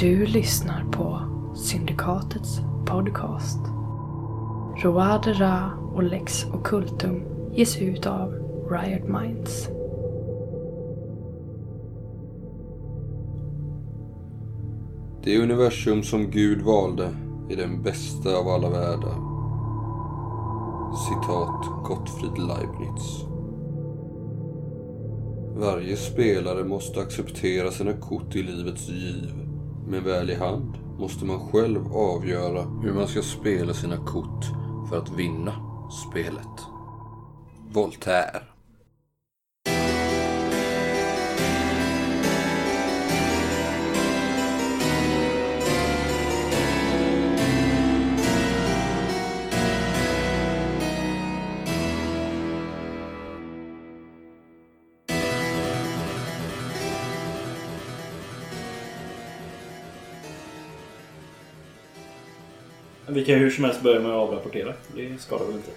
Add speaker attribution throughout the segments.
Speaker 1: Du lyssnar på Syndikatets podcast. Roade Ra och Lex Occultum ges ut av Riot Minds.
Speaker 2: Det universum som Gud valde är den bästa av alla världar. Citat Gottfried Leibniz. Varje spelare måste acceptera sina kort i livets giv. Men väl i hand måste man själv avgöra hur man ska spela sina kort för att vinna spelet. Voltaire.
Speaker 3: Vi kan hur som helst börja med att avrapportera. Det skadar väl inte?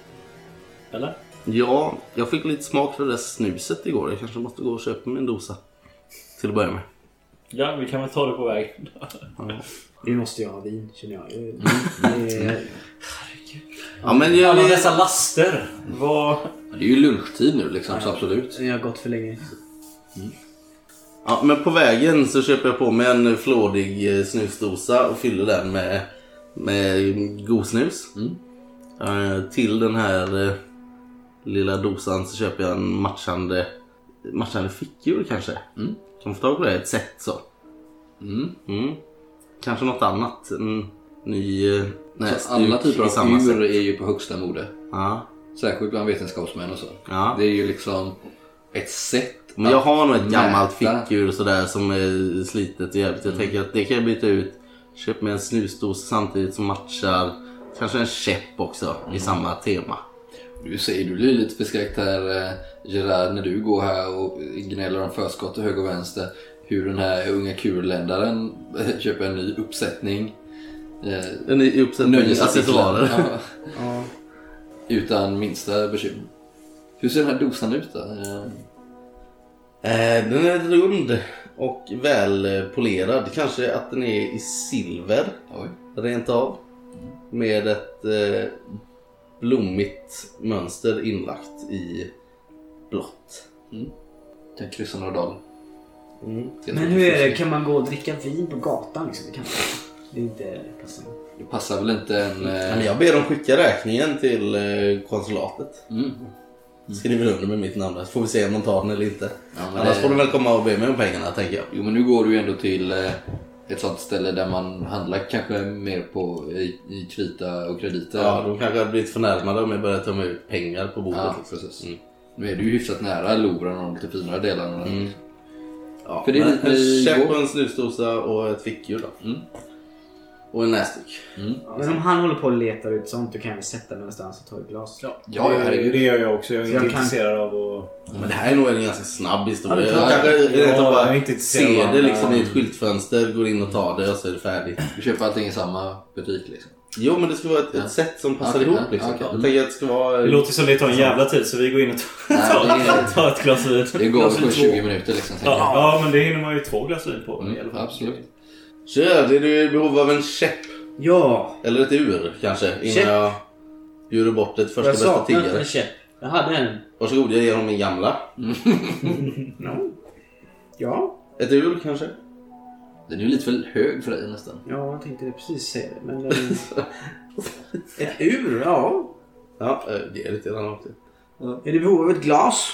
Speaker 3: Eller?
Speaker 4: Ja, jag fick lite smak för det där snuset igår. Jag kanske måste gå och köpa mig en dosa. Till att börja med.
Speaker 3: Ja, vi kan väl ta det på väg.
Speaker 5: Vi måste ju ha vin känner jag.
Speaker 4: Mm.
Speaker 5: Det är-
Speaker 4: Ja, men jag,
Speaker 3: Alla dessa laster. Vad...
Speaker 2: Det är ju lunchtid nu liksom, så absolut.
Speaker 5: Jag har gått för länge.
Speaker 4: ja, men på vägen så köper jag på mig en flådig eh, snusdosa och fyller den med, med god-snus. Eh, till den här eh, lilla dosan så köper jag en matchande, matchande fickur kanske. Kan man få tag på det? Ett set så.
Speaker 2: Mm.
Speaker 4: Mm. Kanske något annat. En ny eh,
Speaker 2: Så alla typer av
Speaker 4: samma
Speaker 2: ur
Speaker 4: set.
Speaker 2: är ju på högsta mode.
Speaker 4: Ja.
Speaker 2: Särskilt bland vetenskapsmän och så.
Speaker 4: Ja.
Speaker 2: Det är ju liksom ett sätt
Speaker 4: Men jag har nog ett
Speaker 2: att
Speaker 4: gammalt
Speaker 2: mäta.
Speaker 4: fickur sådär som är slitet och jävligt. Jag tänker att det kan jag byta ut. Köp mig en snusdosa samtidigt som matchar. Kanske en käpp också i samma tema.
Speaker 2: Du säger du blir lite förskräckt här eh, Gerard när du går här och gnäller om förskott till höger och vänster. Hur den här unga kurländaren eh, köper en ny uppsättning. Eh,
Speaker 4: En ny uppsättning accessoarer.
Speaker 2: Ja. Utan minsta bekymmer. Hur ser den här dosan ut då? Eh,
Speaker 4: den är rund och väl eh, polerad. Kanske att den är i silver
Speaker 2: Oj.
Speaker 4: rent av. Med ett eh, blommigt mönster inlagt i blått.
Speaker 2: Kan kryssa några dagar.
Speaker 4: Mm.
Speaker 5: Men hur är det? Kan man gå och dricka vin på gatan liksom? Det kan man Det är inte passande.
Speaker 2: Det passar väl inte en... Eh,
Speaker 4: men jag ber dem skicka räkningen till eh, konsulatet.
Speaker 2: mm.
Speaker 4: Skriver under med mitt namn. Så får vi se om de tar den eller inte.
Speaker 2: Ja,
Speaker 4: Annars
Speaker 2: det-
Speaker 4: får de väl komma och be mig om pengarna tänker jag.
Speaker 2: Jo men nu går du ju ändå till eh, ett sånt ställe där man handlar kanske mer på i, i krita och krediter.
Speaker 4: Ja, de kanske hade blivit förnärmade om jag började ta ut pengar på bordet.
Speaker 2: Ja,
Speaker 4: liksom.
Speaker 2: precis.
Speaker 4: Mm.
Speaker 2: Nu är du ju hyfsat nära Louvren och de lite finare delarna.
Speaker 4: Mm. Ja,
Speaker 2: För det är
Speaker 4: men
Speaker 2: lite igår.
Speaker 4: och en snusdosa och ett fickur då.
Speaker 2: Mm.
Speaker 4: Och en näsduk.
Speaker 5: Men om han håller på och letar ut sånt då kan vi sätta mig någonstans och ta ett glas.
Speaker 3: Ja,
Speaker 2: Ja, ja, herregud.
Speaker 3: Det gör jag också. Jag är inte
Speaker 5: jag kan-
Speaker 3: intresserad av att...
Speaker 4: Men det här är nog en ganska snabb historia.
Speaker 5: Ja, det är
Speaker 4: jag
Speaker 3: Ja,
Speaker 4: av
Speaker 3: jag är
Speaker 4: bara
Speaker 3: inte intresserad
Speaker 4: ser det liksom i ett skyltfönster, går in och tar det och så är det färdigt.
Speaker 2: Du köper allting i samma butik liksom.
Speaker 4: Jo men det ska vara ett, ett sätt som passar
Speaker 2: Okej,
Speaker 4: ihop
Speaker 2: ja,
Speaker 4: liksom.
Speaker 2: okej.
Speaker 4: Jag tänker att det ska vara...
Speaker 3: Det låter som det tar en jävla tid så vi går in och tar,
Speaker 2: Nej, det är-
Speaker 3: tar ett glas vin.
Speaker 2: Det går på
Speaker 3: vin
Speaker 2: 20
Speaker 3: två.
Speaker 2: minuter liksom. jag.
Speaker 3: Ja, ja, men det hinner man ju två glas vin på i alla
Speaker 2: Mm,
Speaker 3: fall.
Speaker 2: absolut.
Speaker 4: Kör, är du i behov av en käpp?
Speaker 5: Ja!
Speaker 4: Eller ett ur kanske? Innan
Speaker 5: Käpp.
Speaker 4: jag bjuder bort ett första
Speaker 5: Jag
Speaker 4: bästa
Speaker 5: saknar inte
Speaker 4: tiggare.
Speaker 5: en käpp. Jag hade en.
Speaker 4: Varsågod, jag ger honom min gamla.
Speaker 5: No. Ja.
Speaker 4: Ett ur kanske?
Speaker 2: Den är ju lite för hög för dig nästan.
Speaker 5: Ja, jag tänkte precis säga det. Men... eh, ett ur, ja.
Speaker 4: Ja, eh, det är lite grann också.
Speaker 5: Är du i behov av ett glas?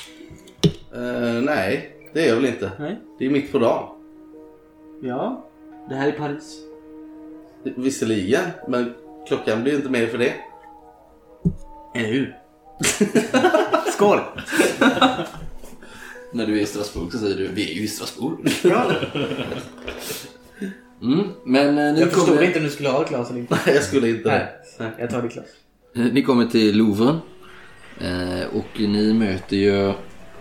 Speaker 4: Eh, nej, det är jag väl inte.
Speaker 5: Nej.
Speaker 4: Det är mitt på dagen.
Speaker 5: Ja. Det här är Paris.
Speaker 4: Visserligen, men klockan blir inte mer för det.
Speaker 5: Eller hur? Skål!
Speaker 2: När du är i Strasbourg så säger du vi är ju i Strasbourg.
Speaker 5: Ja.
Speaker 2: Mm, men eh, ni
Speaker 5: Jag förstod
Speaker 2: kommer,
Speaker 5: inte om du skulle ha ett glas eller inte.
Speaker 4: Nej, jag skulle inte.
Speaker 5: Nej, jag tar ditt glas.
Speaker 2: ni kommer till Louvren. Eh, och ni möter ju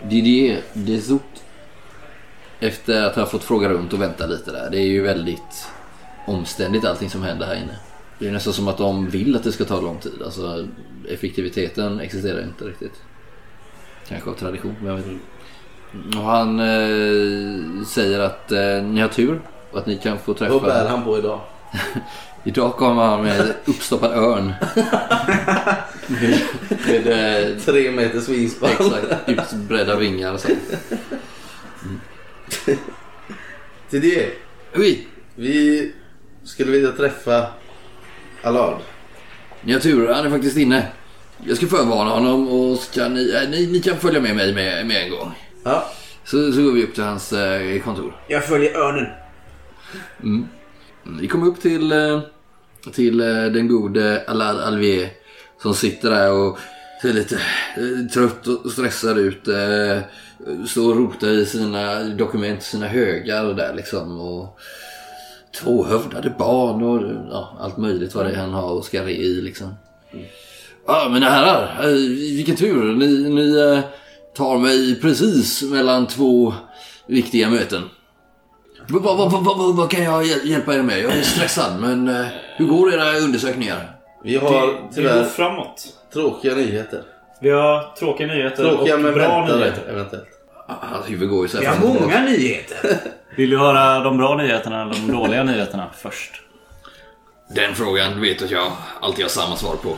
Speaker 2: Didier Desout. Efter att ha fått fråga runt och vänta lite där. Det är ju väldigt omständigt allting som händer här inne. Det är nästan som att de vill att det ska ta lång tid. Alltså effektiviteten existerar inte riktigt. Kanske av tradition, men jag vet inte. Och han eh, säger att eh, ni har tur. Och att ni kan få
Speaker 4: Vad bär
Speaker 2: träffa...
Speaker 4: han på idag?
Speaker 2: Idag kommer han med uppstoppad örn. med, med eh,
Speaker 4: Tre meters wingspan.
Speaker 2: exakt, utbredda vingar så.
Speaker 4: Till det.
Speaker 2: Oj,
Speaker 4: Vi skulle vilja träffa Allard.
Speaker 2: ni har tur. Han är faktiskt inne. Jag ska förvarna honom och ska ni, eh, ni, ni kan följa med mig med, med en gång.
Speaker 4: Ja.
Speaker 2: Så, så går vi upp till hans eh, kontor.
Speaker 5: Jag följer örnen.
Speaker 2: Vi kom upp till, eh, till eh, den gode Allard Alvier som sitter där och ser lite eh, trött och stressad ut. eh, Står och rotar i sina dokument, sina högar där liksom. Och tvåhövdade barn och ja, allt möjligt vad det är han har och ska re i liksom. Ja men herrar, eh, vilken tur. Ni, ni tar mig precis mellan två viktiga möten. Vad, vad, vad, vad kan jag hjäl- hjälpa er med? Jag är stressad, men hur går era undersökningar?
Speaker 4: Vi har
Speaker 3: Det, det går
Speaker 4: tyvärr
Speaker 3: framåt.
Speaker 4: Tråkiga nyheter.
Speaker 3: Vi har tråkiga nyheter
Speaker 4: Tråkiga
Speaker 3: och
Speaker 4: men
Speaker 3: bra
Speaker 4: väntade
Speaker 3: nyheter.
Speaker 4: eventuellt.
Speaker 2: Hans huvud går ju så
Speaker 5: Vi har många nyheter.
Speaker 3: Vill du höra de bra nyheterna eller de dåliga nyheterna först?
Speaker 2: Den frågan vet att jag alltid har samma svar på.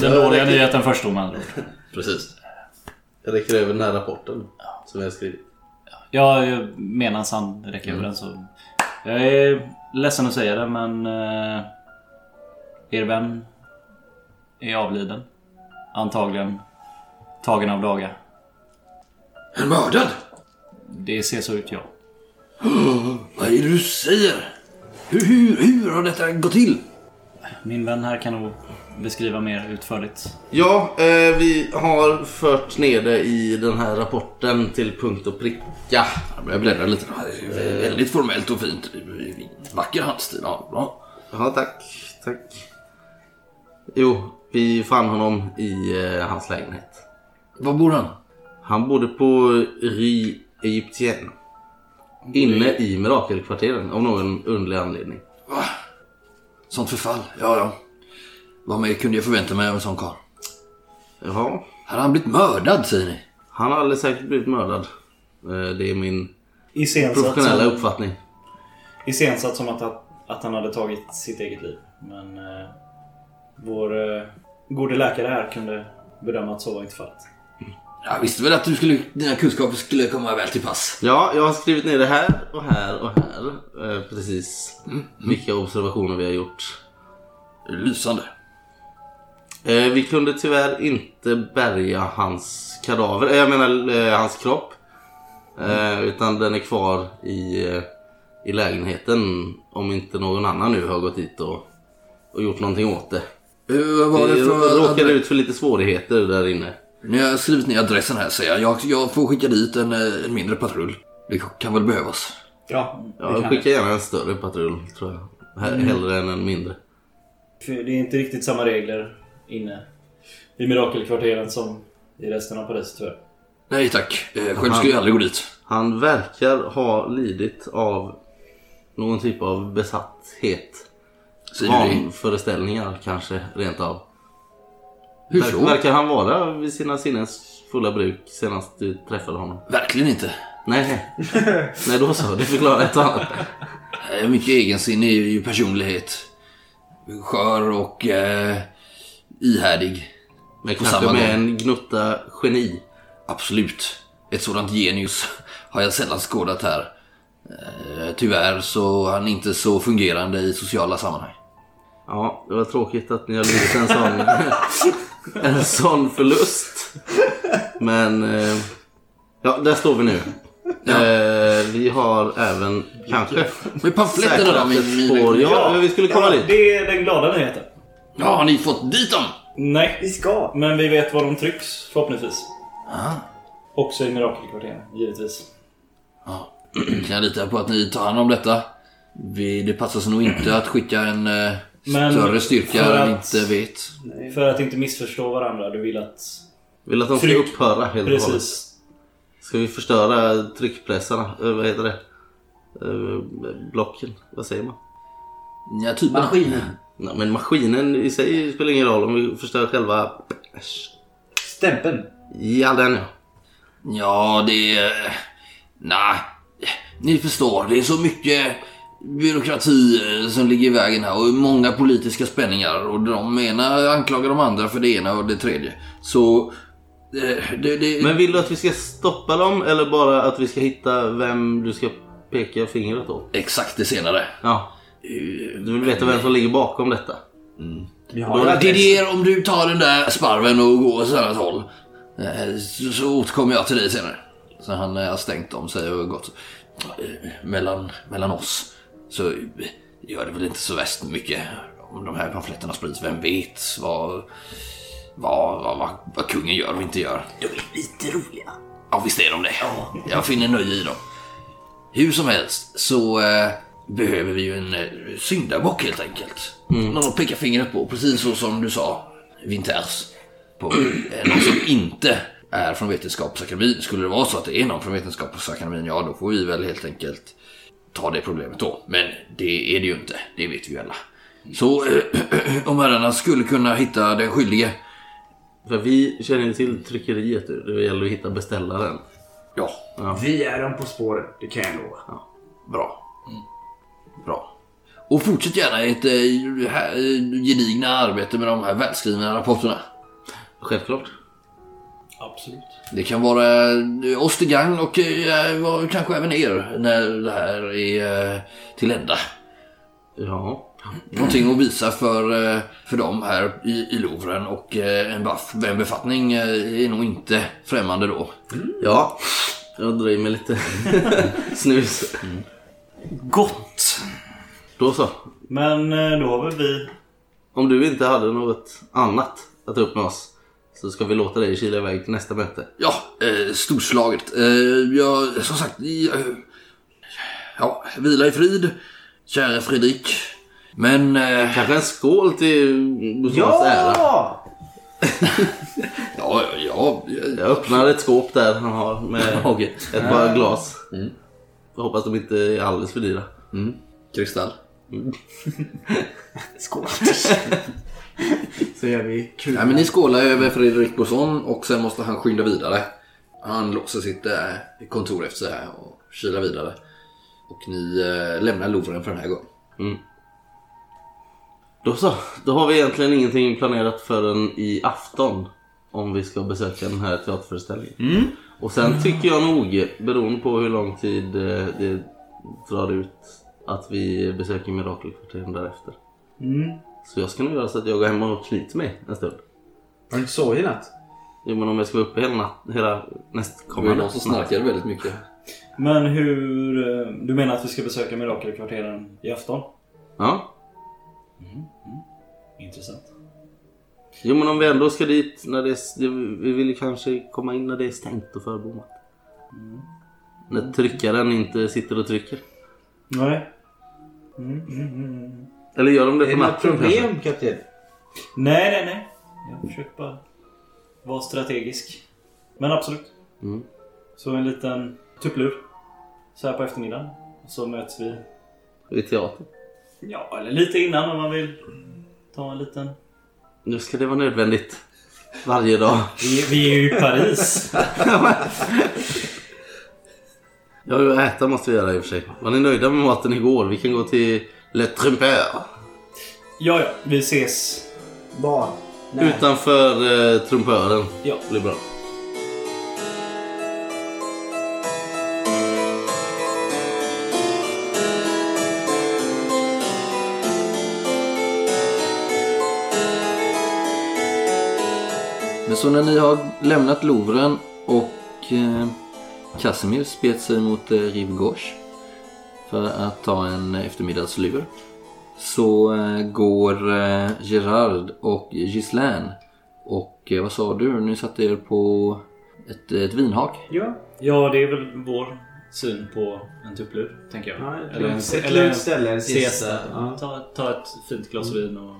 Speaker 3: Den dåliga nyheten först då med andra ord.
Speaker 2: Precis.
Speaker 4: Jag räcker över den här rapporten som jag har skrivit.
Speaker 3: Ja, medan han räcker över den så... Jag är ledsen att säga det men... Eh, er vän är avliden. Antagligen tagen av daga.
Speaker 2: En mördad?
Speaker 3: Det ser så ut ja.
Speaker 2: Vad är det du säger? Hur, hur, hur har detta gått till?
Speaker 3: Min vän här kan nog beskriva mer utförligt.
Speaker 4: Ja, eh, vi har fört ner det i den här rapporten till punkt och pricka.
Speaker 2: Jag börjar bläddra lite. Väldigt formellt och fint. Vacker handstil. Ja, bra.
Speaker 4: Ja, tack. Tack. Jo, vi fann honom i eh, hans lägenhet.
Speaker 2: Var bor han?
Speaker 4: Han bodde på Rue Egyptienne. Inne i Mirakelkvarteren av någon underlig anledning.
Speaker 2: Sånt förfall. Ja, ja. Vad mer kunde jag förvänta mig av en sån karl?
Speaker 4: Jaha,
Speaker 2: Hade han blivit mördad, säger ni?
Speaker 4: han har alldeles säkert blivit mördad. Eh, Det är min
Speaker 3: Iscensatt
Speaker 4: professionella
Speaker 3: som,
Speaker 4: uppfattning.
Speaker 3: iscensatt som att, att han hade tagit sitt eget liv. Men eh, vår eh, gode läkare här kunde bedöma att så var inte fallet.
Speaker 2: Jag visste väl att du skulle, dina kunskaper skulle komma väl till pass.
Speaker 4: Ja, jag har skrivit ner det här och här och här. Eh, Precis vilka observationer vi har gjort.
Speaker 2: Lysande.
Speaker 4: Eh, Vi kunde tyvärr inte bärga hans kadaver, eh, jag menar eh, hans kropp. Eh, Utan den är kvar i, i lägenheten om inte någon annan nu har gått dit och, och gjort någonting åt det.
Speaker 2: Uh, vad var det för...
Speaker 4: råkade ut för lite svårigheter där inne.
Speaker 2: Ni har skrivit ner adressen här säger jag. jag. Jag får skicka dit en, eh, en mindre patrull. Det kan väl behövas.
Speaker 3: Ja,
Speaker 4: Ja, jag skickar gärna en större patrull tror jag. He- Hellre än en mindre.
Speaker 3: För det är inte riktigt samma regler inne i Mirakelkvarteren som i resten av Paris tyvärr.
Speaker 2: Nej tack. Eh, Själv skulle jag aldrig gå dit.
Speaker 4: Han verkar ha lidit av någon typ av besatthet.
Speaker 2: Du?
Speaker 4: Vanföreställningar kanske rent av.
Speaker 2: Hur så?
Speaker 4: Verkar han vara vid sina sinnens fulla bruk senast du träffade honom?
Speaker 2: Verkligen inte.
Speaker 4: Nej, nej då så. Det förklarar ett annat.
Speaker 2: Mycket egensinne är ju personlighet. Skör och eh, ihärdig.
Speaker 4: Men
Speaker 2: På
Speaker 4: kanske med
Speaker 2: gång.
Speaker 4: en gnutta geni.
Speaker 2: Absolut. Ett sådant genius har jag sällan skådat här. Eh, Tyvärr så är han inte så fungerande i sociala sammanhang.
Speaker 4: Ja, det var tråkigt att ni har lidit en sån, en sån förlust. Men eh, ja, där står vi nu. Eh, vi har även kanske
Speaker 2: Men pamfletterna då? Min, min,
Speaker 4: spår.
Speaker 2: min,
Speaker 4: Ja, vi skulle komma dit.
Speaker 3: Det är den glada nyheten.
Speaker 2: ja, har ni fått dit dem?
Speaker 3: Nej,
Speaker 5: Vi ska.
Speaker 3: men vi vet var de trycks förhoppningsvis.
Speaker 2: Ah.
Speaker 3: Också i Mirakelkvarteren, givetvis.
Speaker 2: Ja. Kan jag lita på att ni tar hand om detta? Vi, det passar sig nog inte att skicka en eh,
Speaker 3: Men
Speaker 2: större styrka
Speaker 3: för
Speaker 2: än inte vet.
Speaker 3: För att inte missförstå varandra, du vill att...
Speaker 4: Vill att de ska
Speaker 3: Tryck.
Speaker 4: upphöra helt och hållet.
Speaker 3: Precis.
Speaker 4: Ska vi förstöra tryckpressarna? Eh, vad heter det? Eh, blocken? Vad säger man?
Speaker 2: Ja, typ.
Speaker 5: Maskinen.
Speaker 4: Nej, men maskinen i sig spelar ingen roll om vi förstör själva...
Speaker 5: Stämpeln.
Speaker 4: Ja, den ja.
Speaker 2: Ja, det... Nej. ni förstår, det är så mycket byråkrati eh, som ligger i vägen här och många politiska spänningar och de ena anklagar de andra för det ena och det tredje. Så... eh, Det, det,
Speaker 4: Men vill du att vi ska stoppa dem eller bara att vi ska hitta vem du ska peka fingret åt?
Speaker 2: Exakt det senare.
Speaker 4: Ja. Du vill veta vem som ligger bakom detta?
Speaker 2: Det
Speaker 5: adress.
Speaker 2: idéer om du tar den där sparven och går åt ett annat håll. Eh, Så, så återkommer jag till dig senare. Så han eh, har stängt om sig och gått eh, mellan, mellan oss. Så gör det väl inte så värst mycket om de här pamfletterna sprids. Vem vet vad, vad, vad, vad, vad kungen gör och inte gör.
Speaker 5: De är lite roliga.
Speaker 2: Ja, visst är de det. Jag finner nöje i dem. Hur som helst så eh, behöver vi ju en eh, syndabock helt enkelt. Någon att peka fingret på, precis så som du sa, Winters. På eh, någon som inte är från Vetenskapsakademin. Skulle det vara så att det är någon från Vetenskapsakademin, ja då får vi väl helt enkelt ta det problemet då. Men det är det ju inte, det vet vi ju alla. Så eh, om herrarna skulle kunna hitta den skyldige,
Speaker 4: För vi känner ju till tryckeriet du. Det gäller att hitta beställaren.
Speaker 2: ja,
Speaker 5: Vi är dem på spåret, det kan jag lova.
Speaker 2: Bra. Bra. Och fortsätt gärna ert eh, här, eh, gedigna arbete med de här välskrivna rapporterna.
Speaker 4: Självklart.
Speaker 3: Absolut.
Speaker 2: Det kan vara eh, oss till gagn och eh, kanske även er när det här är eh, till ända.
Speaker 4: Ja.
Speaker 2: Någonting att visa för, eh, för dem här i, i Louvren och en, baff, en befattning är nog inte främmande då.
Speaker 4: Ja. Jag drar i mig lite snus.
Speaker 3: Gott!
Speaker 4: Då så.
Speaker 3: Men då har väl vi...
Speaker 4: Om du inte hade något annat att ta upp med oss så ska vi låta dig kila iväg till nästa möte.
Speaker 2: Ja, eh, storslaget. Eh, jag, som sagt, i, eh, ja, vila i frid, kära Fredrik. Men eh,
Speaker 4: Kanske en skål till Bosons ära.
Speaker 5: Ja!
Speaker 2: ja, ja,
Speaker 4: Jag öppnar ett skåp där han har med ett par glas. Jag hoppas de inte är alldeles för dyra.
Speaker 2: kristall.
Speaker 5: Skål. Så gör vi kul.
Speaker 2: Ja, men ni skålar över Fredrik Boson och sen måste han skynda vidare. Han låser sitt eh, kontor efter sig här och kilar vidare. Och ni eh, lämnar Louvren för den här gången.
Speaker 4: Då så. Då har vi egentligen ingenting planerat förrän i afton. Om vi ska besöka den här teaterföreställningen. Och sen tycker jag nog, beroende på hur lång tid eh, det drar ut, att vi besöker Mirakelkvarteren därefter. Så jag ska nog göra så att jag går hem och knyter mig en stund.
Speaker 5: Har du inte sovit i natt?
Speaker 4: Jo men om jag ska vara uppe hela, natt, hela
Speaker 2: Det var
Speaker 4: nästkommande
Speaker 2: någon som snarkade väldigt mycket.
Speaker 3: Men hur... eh, Du menar att vi ska besöka Mirakelkvarteren i afton?
Speaker 4: Ja.
Speaker 3: Intressant.
Speaker 4: Jo men om vi ändå ska dit när det är, Vi vill ju kanske komma in när det är stängt och förbommat. När tryckaren inte sitter och trycker.
Speaker 3: Nej.
Speaker 4: Eller gör de det
Speaker 5: Är
Speaker 4: på natten kanske?
Speaker 5: problem kapten?
Speaker 3: Nej, nej, nej. Jag försöker bara vara strategisk. Men absolut.
Speaker 4: Mm.
Speaker 3: Så en liten tupplur. Så här på eftermiddagen. Och så möts vi.
Speaker 4: Vid teatern.
Speaker 3: Ja, eller lite innan om man vill ta en liten...
Speaker 4: Nu ska det vara nödvändigt. Varje dag.
Speaker 3: Vi, vi är ju i Paris.
Speaker 4: Ja, äta måste vi göra i och för sig. Var ni nöjda med maten igår? Vi kan gå till Le Trumpeur.
Speaker 3: Ja, ja. Vi ses.
Speaker 5: Var? När?
Speaker 4: Utanför eh, trumpören.
Speaker 3: Ja.
Speaker 4: Det blir bra.
Speaker 2: Men så när ni har lämnat Louvren och eh, Casimir spet sig mot eh, Rive Gauche för att ta en eftermiddagslur så eh, går eh, Gerard och Ghislaine och eh, vad sa du? Ni satte er på ett, ett vinhak?
Speaker 5: Ja.
Speaker 3: Ja, det är väl vår syn på en tupplur, tänker jag.
Speaker 5: ja
Speaker 3: eller en,
Speaker 5: ett
Speaker 3: eller
Speaker 5: lugnt ställe. En
Speaker 3: siesta.
Speaker 5: Ja.
Speaker 3: Ta, ta ett fint glas vin och...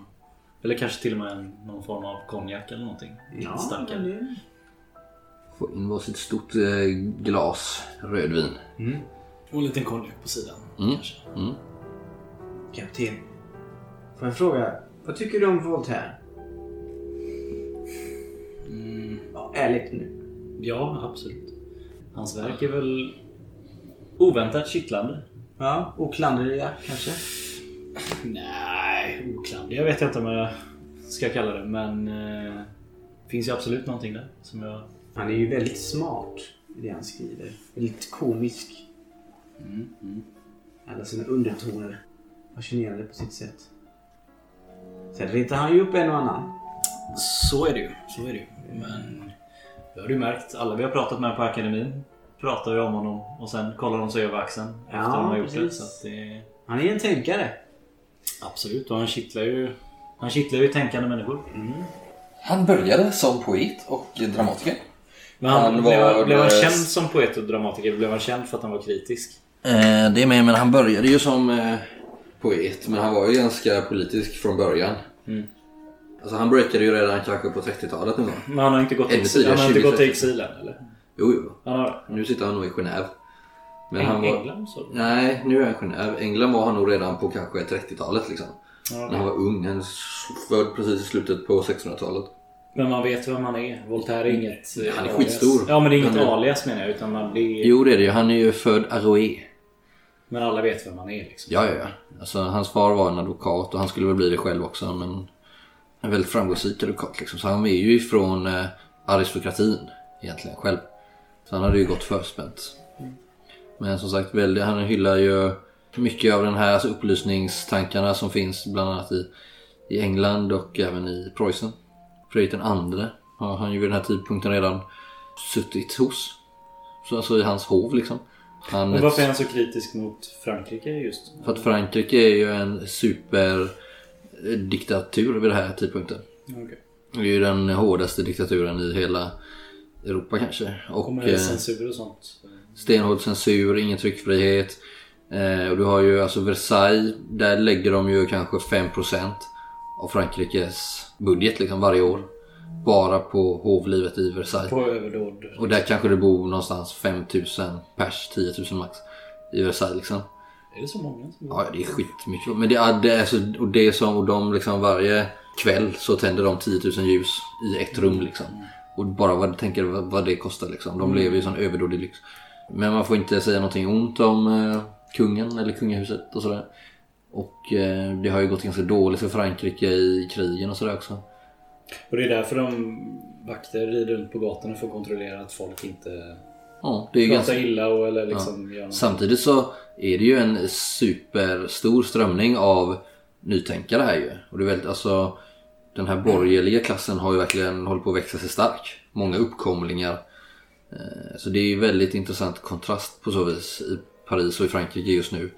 Speaker 3: Eller kanske till och med en, någon form av konjak eller någonting.
Speaker 5: Ja,
Speaker 3: starkare.
Speaker 5: det-
Speaker 2: Få in varsitt stort eh, glas rödvin.
Speaker 3: Och en liten konjak på sidan.
Speaker 2: Mm.
Speaker 3: Kanske.
Speaker 2: Mm.
Speaker 5: Kapten. Får jag fråga? Vad tycker du om Voltaire? Ja, ärligt nu.
Speaker 3: Ja, absolut. Hans verk är väl Oväntat kittlande.
Speaker 5: Ja, oklanderliga kanske.
Speaker 3: Nej, oklandiga vet jag inte om jag ska kalla det. Men eh, det finns ju absolut någonting där som jag...
Speaker 5: Han är ju väldigt smart i det han skriver. Väldigt komisk. Alla sina undertoner. Fascinerande på sitt sätt. Sen ritar han ju upp en och annan.
Speaker 3: Så är det ju. Så är det ju. Men det har du märkt. Alla vi har pratat med på akademin pratar ju om honom och sen kollar de sig över axeln
Speaker 5: Ja,
Speaker 3: efter de har gjort det. Så att det
Speaker 5: Han är en tänkare.
Speaker 3: absolut. Och han kittlar ju, han kittlar ju tänkande människor.
Speaker 2: Han började som poet och dramatiker.
Speaker 3: Men han,
Speaker 2: Han
Speaker 3: blev,
Speaker 2: var-
Speaker 3: blev han känd som poet och dramatiker? Blev han känd för att han var kritisk?
Speaker 2: Eh, det är med, men han började ju som eh, poet. Men han var ju ganska politisk från början. Alltså han breakade ju redan kanske på 30-talet någon gång.
Speaker 3: Men han har inte gått, exil, han har inte
Speaker 2: 20,
Speaker 3: gått i exil än eller?
Speaker 2: Jo, jo.
Speaker 3: Han har...
Speaker 2: Nu sitter han nog i Genève. Men
Speaker 3: Eng-
Speaker 2: han var...
Speaker 3: England så?
Speaker 2: Nej, nu är han i Genève. England var han nog redan på kanske 30-talet liksom.
Speaker 3: Ja,
Speaker 2: När han var ung. Han född precis i slutet på 1600-talet.
Speaker 3: Men man vet vem han är. Voltaire är inget eh,
Speaker 2: Han är
Speaker 3: alias.
Speaker 2: skitstor.
Speaker 3: Ja men det är inget alias menar jag. Utan man, det är...
Speaker 2: Jo, det är det ju. Han är ju född Arouet.
Speaker 3: Men alla vet vem han är liksom.
Speaker 2: Ja, ja, ja. Alltså, hans far var en advokat och han skulle väl bli det själv också. Men en väldigt framgångsrik advokat liksom. Så han är ju ifrån eh, aristokratin egentligen själv. Så han hade ju gått förspänt. Men som sagt, väldigt, han hyllar ju mycket av den här alltså, upplysningstankarna som finns bland annat i, i England och även i Preussen. Fredrik den andre har han ju vid den här tidpunkten redan suttit hos. Så alltså i hans hov liksom. Han,
Speaker 3: Men varför är han så kritisk mot Frankrike just?
Speaker 2: för att Frankrike är ju en superdiktatur vid den här tidpunkten.
Speaker 3: Okej.
Speaker 2: Det är ju den hårdaste diktaturen i hela Europa kanske. Och
Speaker 3: Kommer det
Speaker 2: eh,
Speaker 3: censur och sånt?
Speaker 2: stenhård censur, ingen tryckfrihet. Eh, och du har ju alltså Versailles, där lägger de ju kanske 5% av Frankrikes budget liksom varje år. Bara på hovlivet i Versailles.
Speaker 3: På överdåd?
Speaker 2: Och där kanske det bor någonstans 5000 pers, 10 000 max. I Versailles liksom.
Speaker 3: Är det så många som
Speaker 2: Ja, det är skitmycket. Men det, är- det är så, och det är som, och de liksom varje kväll så tänder de 10 000 ljus i ett rum liksom. Och bara vad, tänker vad, vad det kostar liksom. De lever ju sån överdådig lyx. Men man får inte säga någonting ont om eh, kungen eller kungahuset och sådär. Och eh, det har ju gått ganska dåligt för Frankrike i krigen och sådär också.
Speaker 3: Och det är därför de vakter rider runt på gatorna för att kontrollera att folk inte
Speaker 2: Ja, det är
Speaker 3: pratar
Speaker 2: ganska...
Speaker 3: illa och eller liksom gör något.
Speaker 2: Samtidigt så är det ju en superstor strömning av nytänkare här ju. Och det är väldigt, alltså den här borgerliga klassen har ju verkligen hållit på att växa sig stark. Många uppkomlingar. Eh, Så det är ju väldigt intressant kontrast på så vis i Paris och i Frankrike just nu.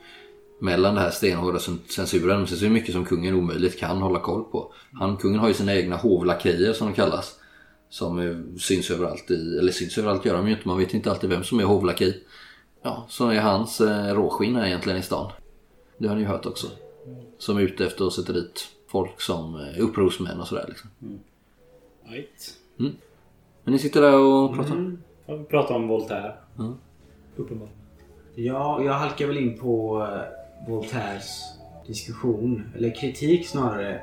Speaker 2: Mellan det här stenhårda cen- censuren. Sen så är det mycket som kungen omöjligt kan hålla koll på. Han, kungen har ju sina egna hovlakejer som de kallas. Som syns överallt i, eller syns överallt gör de ju inte. Man vet inte alltid vem som är hovlakej. Ja, så är hans eh, råskinn egentligen i stan. Det har ni ju hört också. Som är ute efter att sätta dit folk som eh, upprorsmän och sådär liksom.
Speaker 3: Right.
Speaker 2: Men ni sitter där och pratar?
Speaker 3: Mm. Ja, Vi pratar om Voltaire.
Speaker 2: Mm.
Speaker 3: Uppenbarligen.
Speaker 5: Ja, jag halkar väl in på eh, Voltaires diskussion, eller kritik snarare.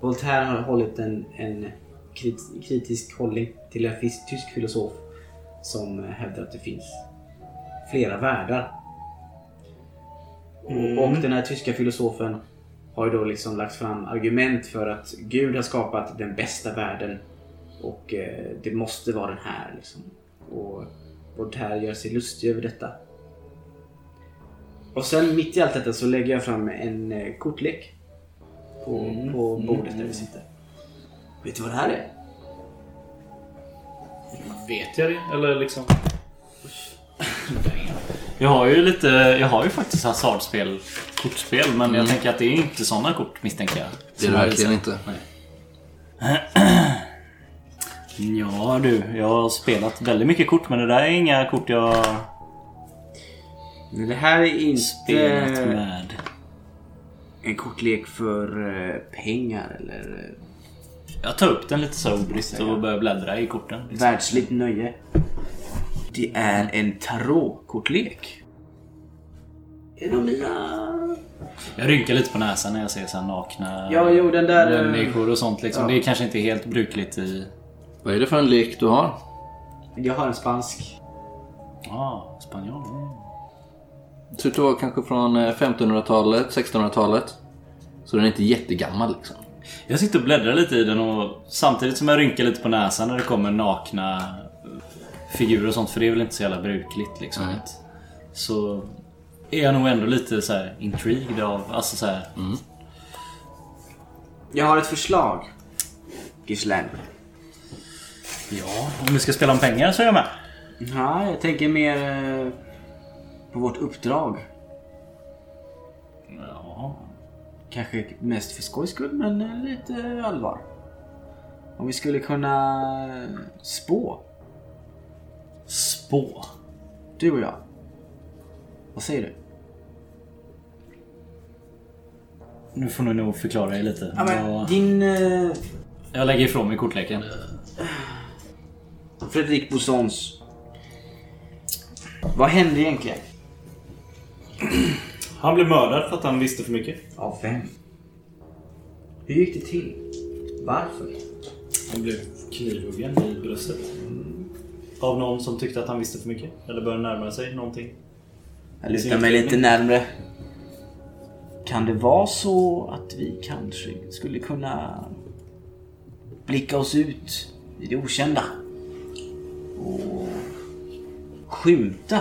Speaker 5: Voltaire har hållit en, en krit, kritisk hållning till en tysk filosof som hävdar att det finns flera världar.
Speaker 3: Mm.
Speaker 5: Och den här tyska filosofen har ju då liksom lagt fram argument för att Gud har skapat den bästa världen och eh, det måste vara den här. Liksom. Och Voltaire gör sig lustig över detta. Och sen mitt i allt detta så lägger jag fram en eh, kortlek. På,
Speaker 3: Mm.
Speaker 5: på bordet där vi sitter. Vet du vad det här är?
Speaker 3: Vet jag det? Eller liksom... Jag har ju lite... Jag har ju faktiskt hasardspel, kortspel, men jag tänker att det är inte sådana kort misstänker jag.
Speaker 2: Det är det verkligen inte.
Speaker 3: Ja du, jag har spelat väldigt mycket kort men det där är inga kort jag
Speaker 5: Men det här är
Speaker 3: spelat
Speaker 5: inte
Speaker 3: med.
Speaker 5: en kortlek för eh, pengar eller eh,
Speaker 3: Jag tar upp den lite så obrytt och börjar bläddra i korten. liksom.
Speaker 5: världsligt nöje. Det är en tarotkortlek. Är de mina...
Speaker 3: Jag rynkar lite på näsan när jag ser så nakna
Speaker 5: Ja, jo, den där... eh,
Speaker 3: människor och sånt liksom.
Speaker 5: ja.
Speaker 3: Det är kanske inte helt brukligt i...
Speaker 2: Vad är det för en lek du har?
Speaker 5: Jag har en spansk.
Speaker 3: Ja, ah, spanjol. Mm.
Speaker 2: Det ser vara kanske från eh, 1500-talet, 1600-talet. Så den är inte jättegammal liksom.
Speaker 3: Jag sitter och bläddrar lite i den och samtidigt som jag rynkar lite på näsan när det kommer nakna eh, figurer och sånt. För det är väl inte så jävla brukligt liksom.
Speaker 2: Nej.
Speaker 3: Så är jag nog ändå lite så här intrigued av, alltså så här,
Speaker 5: Jag har ett förslag. Gislaine.
Speaker 3: Ja, om vi ska spela om pengar så är jag med.
Speaker 5: Ja, jag tänker mer eh, på vårt uppdrag.
Speaker 3: Ja.
Speaker 5: Kanske mest för skojs skull, men lite allvar. Om vi skulle kunna spå,
Speaker 3: Spå.
Speaker 5: du och jag. Vad säger du?
Speaker 3: Nu får ni nog förklara er lite.
Speaker 5: Ja, men
Speaker 3: jag,
Speaker 5: din eh,
Speaker 3: jag lägger ifrån mig kortleken.
Speaker 5: Fredrik Bossons. Vad hände egentligen?
Speaker 3: Han blev mördad för att han visste för mycket.
Speaker 5: Av vem? Hur gick det till? Varför?
Speaker 3: Han blev knivhuggen i bröstet. Av någon som tyckte att han visste för mycket. Eller började närma sig någonting.
Speaker 5: Jag lutar mig lite närmre. Kan det vara så att vi kanske skulle kunna blicka oss ut i det okända? Och skymta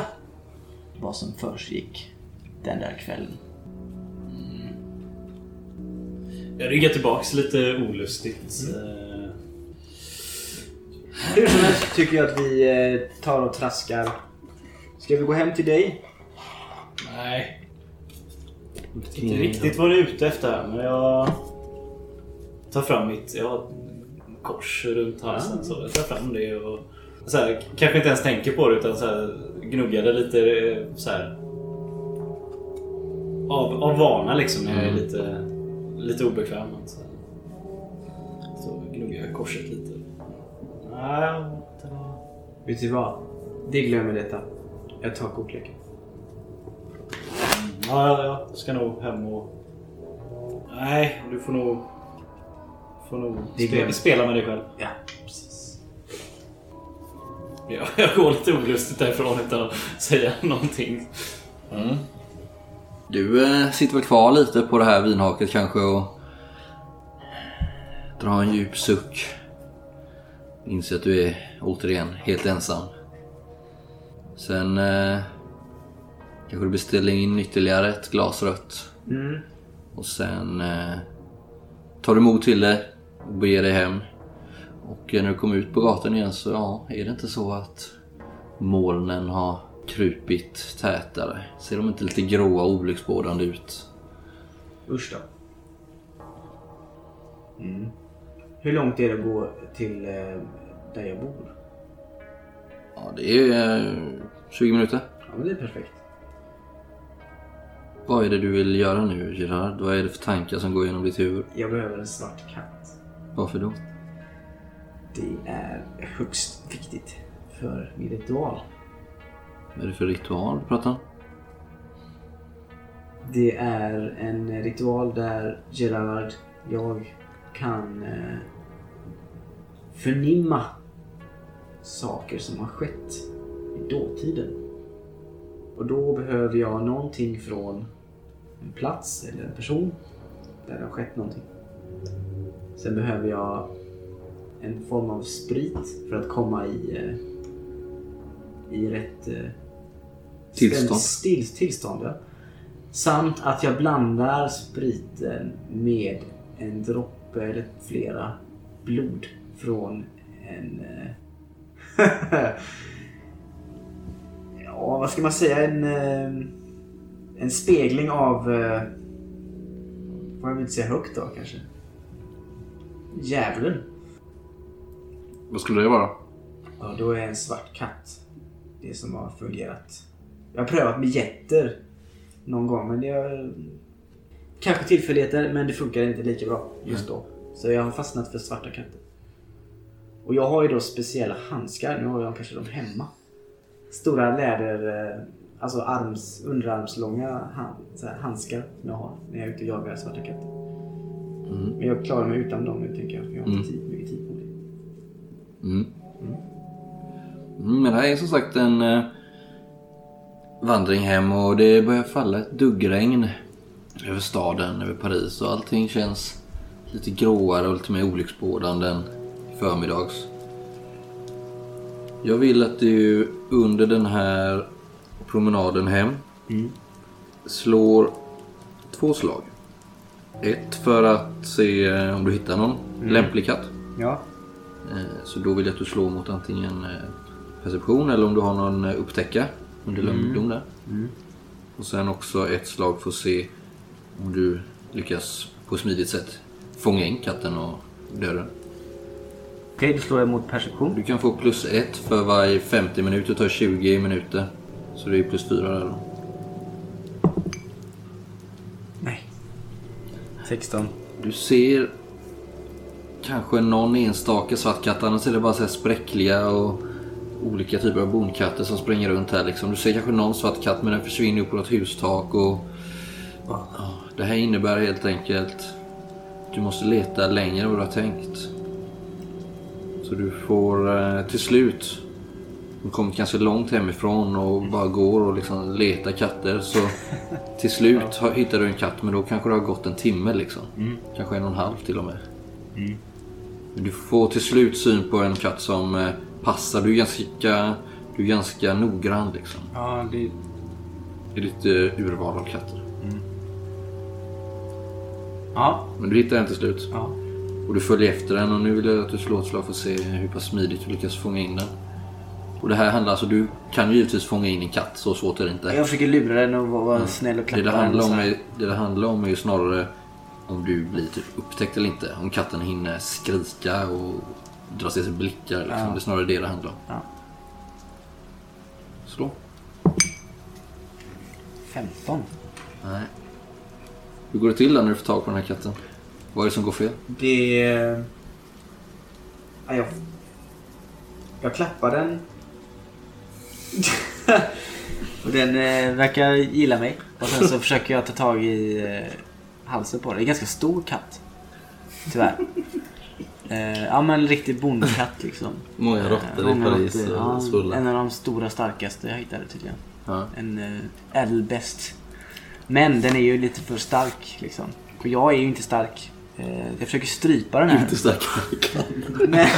Speaker 5: vad som försiggick den där kvällen?
Speaker 3: Jag ryggar tillbaks lite olustigt. Eh,
Speaker 5: Hur som helst tycker jag att vi eh, tar och traskar. Ska vi gå hem till dig?
Speaker 3: Nej. Inte riktigt vad du är ute efter här, men jag tar fram mitt jag har kors runt halsen. Så jag tar fram det och så här, kanske inte ens tänker på det utan så här, gnuggar det lite eh, så här. Av, av vana liksom när jag är lite, lite obekväm. Så, så gnuggar jag korset lite. Nej.
Speaker 5: Vet du vad? Det glömmer detta. Jag tar kortleken.
Speaker 3: Ja, jag ska nog hem och... Nej, du får nog... Får nog spela, spela med dig själv.
Speaker 5: Ja, precis.
Speaker 3: Jag, jag går lite olustigt därifrån utan att säga någonting.
Speaker 2: Du eh, sitter väl kvar lite på det här vinhaket kanske och drar en djup suck. Inser att du är återigen helt ensam. Sen eh, kanske du beställer in ytterligare ett glas rött.
Speaker 5: Mm.
Speaker 2: Och sen eh, tar du mod till det och beger dig hem. Och när du kommer ut på gatan igen så ja, är det inte så att molnen har krupit tätare? Ser de inte lite gråa och olycksbådande ut?
Speaker 5: Usch då. Mm. Hur långt är det att gå till eh, där jag bor?
Speaker 2: Ja, det är eh, 20 minuter.
Speaker 5: Ja, men det är perfekt.
Speaker 2: Vad är det du vill göra nu Gerard? Vad är det för tankar som går genom ditt huvud?
Speaker 5: Jag behöver en svart katt.
Speaker 2: Varför då?
Speaker 5: Det är högst viktigt för min ritual.
Speaker 2: Vad är det för ritual du pratar om?
Speaker 5: Det är en ritual där Gerard, jag kan eh, förnimma saker som har skett i dåtiden. Och då behöver jag någonting från en plats eller en person där det har skett någonting. Sen behöver jag en form av sprit för att komma i, eh, i rätt eh,
Speaker 2: Tillstånd.
Speaker 5: Still, tillstånd ja. Samt att jag blandar spriten med en droppe eller flera blod från en... eh, ja, vad ska man säga? En, eh, en spegling av... eh, Får jag inte säga högt då kanske? Djävulen.
Speaker 2: Vad skulle det vara?
Speaker 5: Ja, då är en svart katt det som har fungerat. Jag har prövat med getter någon gång, men det har... Kanske tillfälligheter, men det funkar inte lika bra just då. Så jag har fastnat för svarta katter. Och jag har ju då speciella handskar. Nu har jag kanske dem hemma. Stora läder... eh, Alltså arms, underarmslånga hand, handskar som jag har när jag är ute och jagar svarta katter. Men jag klarar mig utan dem nu tänker jag. för Jag har inte tid, mycket tid på det.
Speaker 2: Mm. Mm, men det här är som sagt en... eh, vandring hem och det börjar falla ett duggregn över staden, över Paris och allting känns lite gråare och lite mer olycksbådande än i förmiddags. Jag vill att du under den här promenaden hem slår två slag. Ett för att se om du hittar någon lämplig katt.
Speaker 5: Ja.
Speaker 2: Eh, Så då vill jag att du slår mot antingen eh, perception eller om du har någon eh, upptäcka under lömdom där. Och sen också ett slag för att se om du lyckas på ett smidigt sätt fånga in katten och döda den.
Speaker 5: Okej, då slår jag mot perception.
Speaker 2: Du kan få plus ett för varje 50 minuter, tar 20 minuter. Så det är plus fyra där då.
Speaker 5: Nej. 16.
Speaker 2: Du ser kanske någon enstaka svart katt, annars är det bara så här spräckliga och olika typer av bonkatter som springer runt här liksom. Du ser kanske någon svart katt men den försvinner upp på något hustak och... Ja, det här innebär helt enkelt att du måste leta längre än vad du har tänkt. Så du får eh, till slut du har kommit ganska långt hemifrån och bara går och liksom letar katter. Så till slut har- hittar du en katt men då kanske det har gått en timme liksom. Kanske en och en halv till och med. Men Du får till slut syn på en katt som eh, passar. Du är ganska, du är ganska noggrann liksom.
Speaker 5: Ja, det...
Speaker 2: I ditt eh, urval av katter.
Speaker 5: Ja.
Speaker 2: Men du hittar den till slut.
Speaker 5: Ja.
Speaker 2: Och du följer efter den och nu vill jag att du slår ett slag för att se hur pass smidigt du lyckas fånga in den. Och det här handlar alltså, du kan ju givetvis fånga in en katt, så svårt är det inte.
Speaker 5: Jag försöker lura den och vara vara snäll och
Speaker 2: Det
Speaker 5: klappa
Speaker 2: det,
Speaker 5: den.
Speaker 2: handlar om är, det det handlar om är ju snarare om du blir typ upptäckt eller inte. Om katten hinner skrika och dra till sig blickar. Liksom.
Speaker 5: Ja.
Speaker 2: Det är snarare det det handlar om.
Speaker 5: Ja.
Speaker 2: Slå.
Speaker 5: 15.
Speaker 2: Nej. Hur går det till då när du får tag på den här katten? Vad är det som går fel?
Speaker 5: Det... Ja, jag... Jag klappar den. och den eh, verkar gilla mig. Och sen så försöker jag ta tag i eh, halsen på den. Det är en ganska stor katt. Tyvärr. Eh, ja men en riktig bondkatt liksom.
Speaker 4: Många råttor i
Speaker 5: Många
Speaker 4: Paris
Speaker 5: råttor,
Speaker 4: och
Speaker 5: ja. En av de stora starkaste jag hittade tydligen.
Speaker 2: Ja.
Speaker 5: En uh, ädelbäst. Men den är ju lite för stark liksom. Och jag är ju inte stark. Eh, jag försöker strypa den här.
Speaker 4: Inte starkare katt.
Speaker 5: Nej.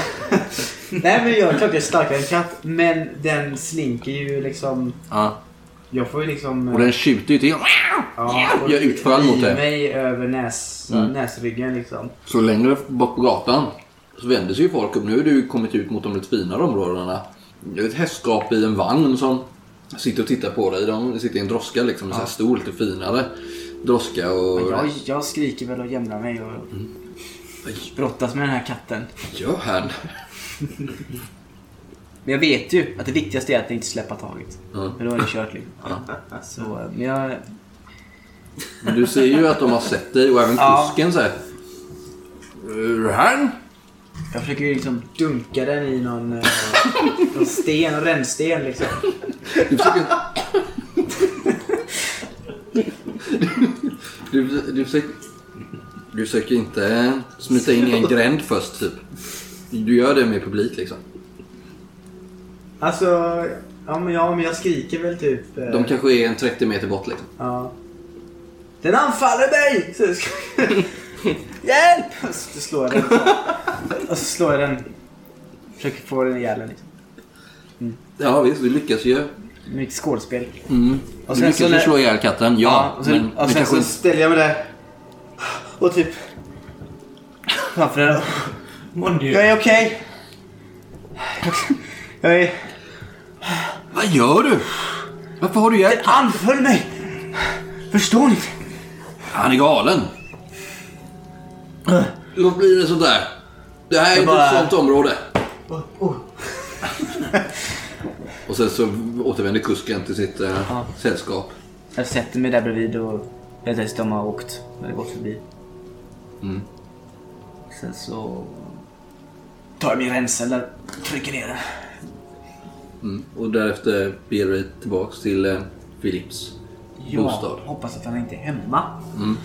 Speaker 5: Nej men jag är klart jag är starkare än katt. Men den slinker ju liksom.
Speaker 2: ja.
Speaker 5: Jag får ju liksom...
Speaker 2: Och den tjuter ju till.
Speaker 5: ja,
Speaker 2: gör utfall mot det.
Speaker 5: mig över näs,
Speaker 2: Mm.
Speaker 5: näsryggen liksom.
Speaker 2: Så längre bort på gatan så vänder sig ju folk upp. Nu har du kommit ut mot de lite finare områdena. Det är ett hästskap i en vagn som sitter och tittar på dig. De sitter i en droska liksom. En sån här stor, lite finare droska. Och...
Speaker 5: Men jag, jag skriker väl och jämrar mig och
Speaker 2: Vad
Speaker 5: brottas med den här katten.
Speaker 2: gör han?
Speaker 5: Men jag vet ju att det viktigaste är att inte släppa taget.
Speaker 2: Ja.
Speaker 5: För då är det kört liksom. Så, men jag...
Speaker 2: Men du ser ju att de har sett dig och även
Speaker 5: Ja.
Speaker 2: kusken säger Han?
Speaker 5: Jag försöker ju liksom dunka den i någon, eh, någon sten, rännsten liksom.
Speaker 2: Du försöker... Du, du, försöker... du försöker inte smita in i en gränd först typ. Du gör det med publik liksom.
Speaker 5: Alltså, ja men, ja, men jag skriker väl typ... eh,
Speaker 2: De kanske är en 30 meter bort liksom.
Speaker 5: Ja. Den anfaller mig! Så ska... Hjälp! Och så slår jag den. Och så slår jag den. Försöker få den ihjäl den liksom.
Speaker 2: Ja visst, du lyckas ju.
Speaker 5: Mycket skådespel.
Speaker 2: Mm.
Speaker 5: Och
Speaker 2: du
Speaker 5: sen
Speaker 2: lyckas
Speaker 5: så
Speaker 2: ju slå ihjäl katten, ja.
Speaker 5: och sen,
Speaker 2: men
Speaker 5: och
Speaker 2: du
Speaker 5: sen
Speaker 2: kanske...
Speaker 5: så ställer jag mig där. Och typ... Framför den. Jag är okej. Jag är...
Speaker 2: Vad gör du? Varför har du ihjäl
Speaker 5: Den anföll mig! Förstår ni?
Speaker 2: Han är galen. Låt bli det sånt där. Det här är inte
Speaker 5: bara-
Speaker 2: ett sånt område.
Speaker 5: Oh, oh.
Speaker 2: Och sen så återvänder kusken till sitt eh,
Speaker 5: Ja.
Speaker 2: sällskap.
Speaker 5: Jag sätter mig där bredvid och jag att de har åkt. Det gått förbi.
Speaker 2: Mm.
Speaker 5: Sen så tar jag min ränsel där trycker ner den.
Speaker 2: Mm. Och därefter beger dig tillbaks till eh, Philips
Speaker 5: Jag
Speaker 2: bostad.
Speaker 5: hoppas att han inte är hemma.
Speaker 2: Mm.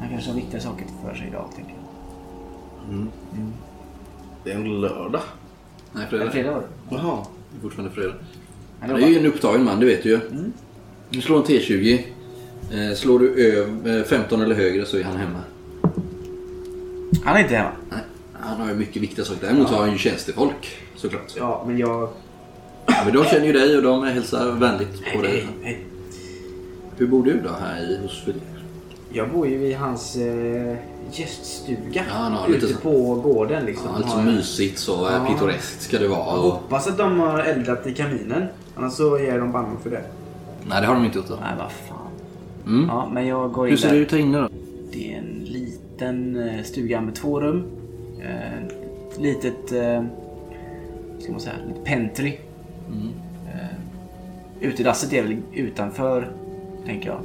Speaker 5: Han kanske har viktiga saker för sig idag, tänker jag.
Speaker 4: Det är en lördag.
Speaker 2: Nej,
Speaker 5: Är
Speaker 2: fredag.
Speaker 5: det fredag? var det?
Speaker 4: Jaha.
Speaker 2: Det är fortfarande fredag. Han är ju en upptagen man, det vet du ju. Du slår en T20. Eh, slår du över eh, 15 eller högre så är han hemma.
Speaker 5: Han är inte hemma.
Speaker 2: Nej, han har ju mycket viktiga saker. Däremot har han ju tjänstefolk såklart.
Speaker 5: Ja, men jag...
Speaker 2: Men de känner ju dig och de hälsar vänligt på dig.
Speaker 5: Hej, hej.
Speaker 2: Hur bor du då här i hos Filip?
Speaker 5: Jag bor ju i hans eh, gäststuga.
Speaker 2: Ja, han har lite
Speaker 5: ute
Speaker 2: så-
Speaker 5: på gården liksom.
Speaker 2: Ja, lite så
Speaker 5: Har-
Speaker 2: mysigt så ja.
Speaker 5: Ja.
Speaker 2: pittoreskt ska det vara. Och...
Speaker 5: hoppas att de har eldat i kaminen. Annars så ger de banne för det.
Speaker 2: Nej, det har de inte gjort. Då.
Speaker 5: Nej, vad fan.
Speaker 2: Mm.
Speaker 5: Ja, men jag går in
Speaker 2: Hur ser
Speaker 5: där.
Speaker 2: det ut här inne då?
Speaker 5: Det är en liten eh, stuga med två rum. Eh, Ett litet, eh, ska man säga, litet pentry.
Speaker 2: Mm.
Speaker 5: Eh, Utedasset är väl utanför, tänker jag,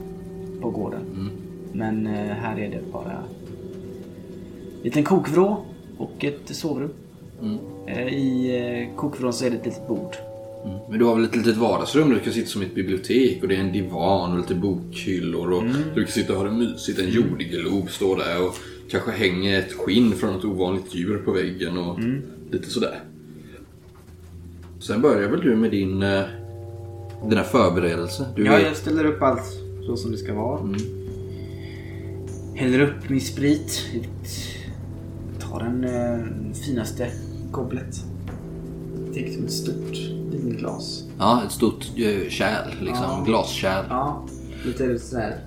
Speaker 5: på gården.
Speaker 2: Mm.
Speaker 5: Men eh, här är det bara en liten kokvrå och ett sovrum.
Speaker 2: Mm.
Speaker 5: Eh, I eh, kokvrån så är det ett litet bord.
Speaker 2: Mm. Men du har väl ett litet vardagsrum där du kan sitta som ett bibliotek och det är en divan och lite bokhyllor och du kan sitta och ha det mysigt. En jordglob står där och kanske hänger ett skinn från ett ovanligt djur på väggen och lite sådär. Sen börjar väl du med din, dina förberedelser. Du
Speaker 5: Ja, jag ställer upp allt så som det ska vara. Häller upp min sprit. Tar den eh, finaste goblet. Tänk som ett stort vinglas.
Speaker 2: Ja, ett stort eh, kärl, liksom.
Speaker 5: Ja.
Speaker 2: Glaskärl.
Speaker 5: Ja, lite sådär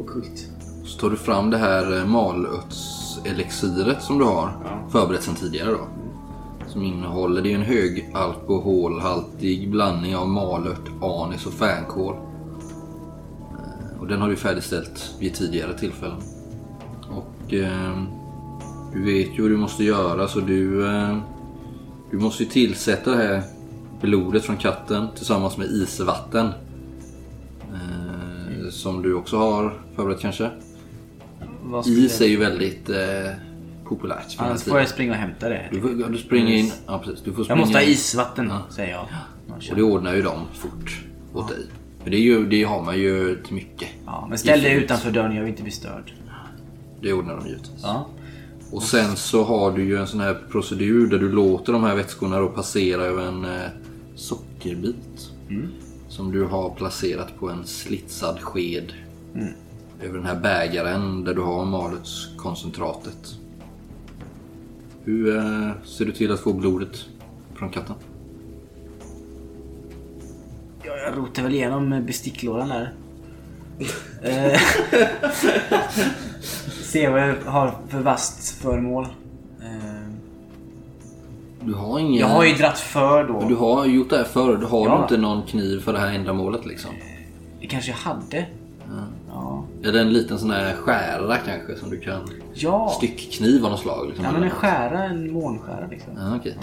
Speaker 5: ockult.
Speaker 2: Så tar du fram det här eh, malörtselixiret som du har
Speaker 5: Ja.
Speaker 2: förberett sedan tidigare då. Som innehåller, det är en hög alkoholhaltig blandning av malört, anis och fänkål. Eh, Och den har du färdigställt vid tidigare tillfällen. Eh, du vet ju hur du måste göra så du, eh, du måste ju tillsätta det här blodet från katten tillsammans med isvatten. Eh, som du också har förberett kanske.
Speaker 5: Vad
Speaker 2: Is är ju väldigt eh, populärt. för
Speaker 5: Annars får jag springa och hämta det.
Speaker 2: Du, ja, du springer in. Ja, precis. Du får
Speaker 5: Jag
Speaker 2: springa
Speaker 5: måste ha isvatten,
Speaker 2: Ja.
Speaker 5: säger jag.
Speaker 2: Och det ordnar ju de fort åt dig. För det, är ju, det har man ju till mycket.
Speaker 5: Ja, men ställ dig utanför dörren, jag vill inte bli störd.
Speaker 2: Det ordnar de givetvis.
Speaker 5: Ja.
Speaker 2: Och sen så har du ju en sån här procedur där du låter de här vätskorna då passera över en eh, sockerbit. Som du har placerat på en slitsad sked. Över den här bägaren där du har malutkoncentratet. Hur eh, ser du till att få blodet från katten?
Speaker 5: Ja, jag rotar väl igenom besticklådan där. Eh, Se vad jag har för vasst föremål. Eh,
Speaker 2: Du har ingen...
Speaker 5: Jag har ju dratt för då.
Speaker 2: Du har gjort det här förr. Du har
Speaker 5: Ja.
Speaker 2: inte någon kniv för det här ändamålet liksom?
Speaker 5: Det kanske jag hade. Ja.
Speaker 2: Eller en liten sån här skära kanske som du kan...
Speaker 5: Ja.
Speaker 2: Styckkniv av något slag. Liksom,
Speaker 5: Ja, men en skära, en månskära liksom.
Speaker 2: Ja, okej.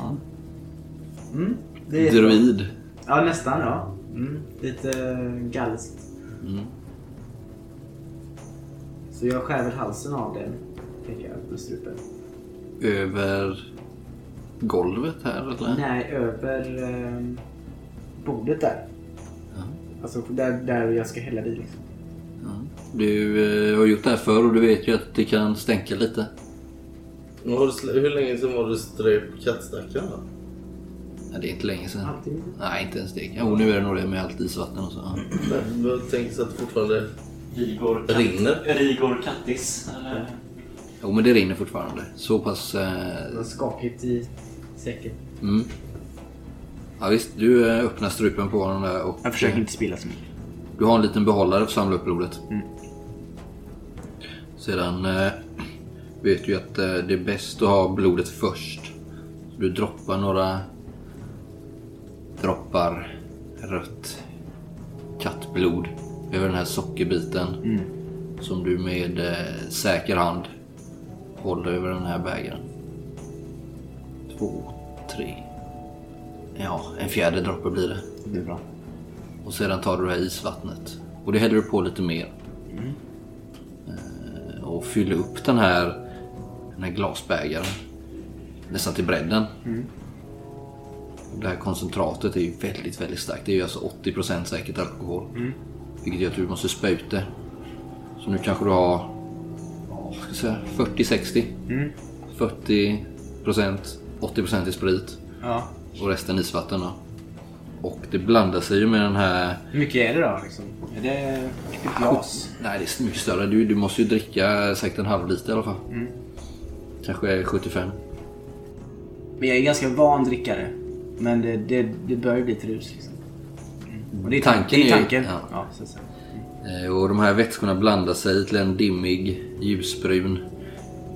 Speaker 5: Mm, det är
Speaker 2: Druid.
Speaker 5: Ja, nästan ja. Mm, lite galskt.
Speaker 2: Mm.
Speaker 5: Så jag skär väl halsen av den, tänker jag, med strupen.
Speaker 2: Över golvet här eller?
Speaker 5: Nej, över eh, bordet där. Alltså där, där jag ska hälla det i liksom.
Speaker 2: Du eh, har gjort det här förr och du vet ju att det kan stänka lite.
Speaker 4: Men har du Hur länge sedan var du ströp kattstackaren då?
Speaker 2: Ja, det är inte länge sedan.
Speaker 5: Alltid.
Speaker 2: Nej, inte ens det. Jo, nu är det nog det med allt isvatten och så. Ja.
Speaker 4: Men Jag tänker så att det fortfarande
Speaker 3: Rigor,
Speaker 4: rinner.
Speaker 3: Rigor Kattis. Eller?
Speaker 2: Jo, men det rinner fortfarande. Så pass... Eh,
Speaker 5: skakigt i säcken.
Speaker 2: mm. Ja, visst, du eh, öppnar strupen på honom där och...
Speaker 5: Jag försöker
Speaker 2: eh,
Speaker 5: inte spilla så mycket.
Speaker 2: Du har en liten behållare för att samla upp blodet.
Speaker 5: Mm.
Speaker 2: Sedan eh, vet du ju att eh, det är bäst att ha blodet först. Du droppar några droppar rött kattblod över den här sockerbiten.
Speaker 5: Mm.
Speaker 2: Som du med eh, säker hand håller över den här bägaren. Två, tre. Ja, en fjärde droppe blir det.
Speaker 5: Det blir bra.
Speaker 2: Och sedan tar du det här isvattnet. Och det häller du på lite mer. Eh, Och fyller upp den här, den här glasbägaren. Nästan till bredden. Och Det här koncentratet är ju väldigt, väldigt starkt. Det är ju alltså 80% säkert alkohol. Vilket gör att du måste spä ut det. Så nu kanske du har ja, ska jag säga, 40-60. 40%, 80% i sprit.
Speaker 5: Ja.
Speaker 2: Och resten isvatten då. Och det blandar sig ju med den här...
Speaker 5: Hur mycket är det då? Liksom? Är det ett glas?
Speaker 2: Nej, det är mycket större. Du, du måste ju dricka säkert en halv liter i alla fall. Kanske 75.
Speaker 5: Men jag är ganska van drickare. Men det, det, det bör ju bli ett rus. Liksom. Och det är tan-
Speaker 2: Tanken
Speaker 5: det är
Speaker 2: ju-
Speaker 5: tanken.
Speaker 2: ja.
Speaker 5: Ja. så säga.
Speaker 2: Eh, Och de här vätskorna blandar sig till en dimmig, ljusbrun,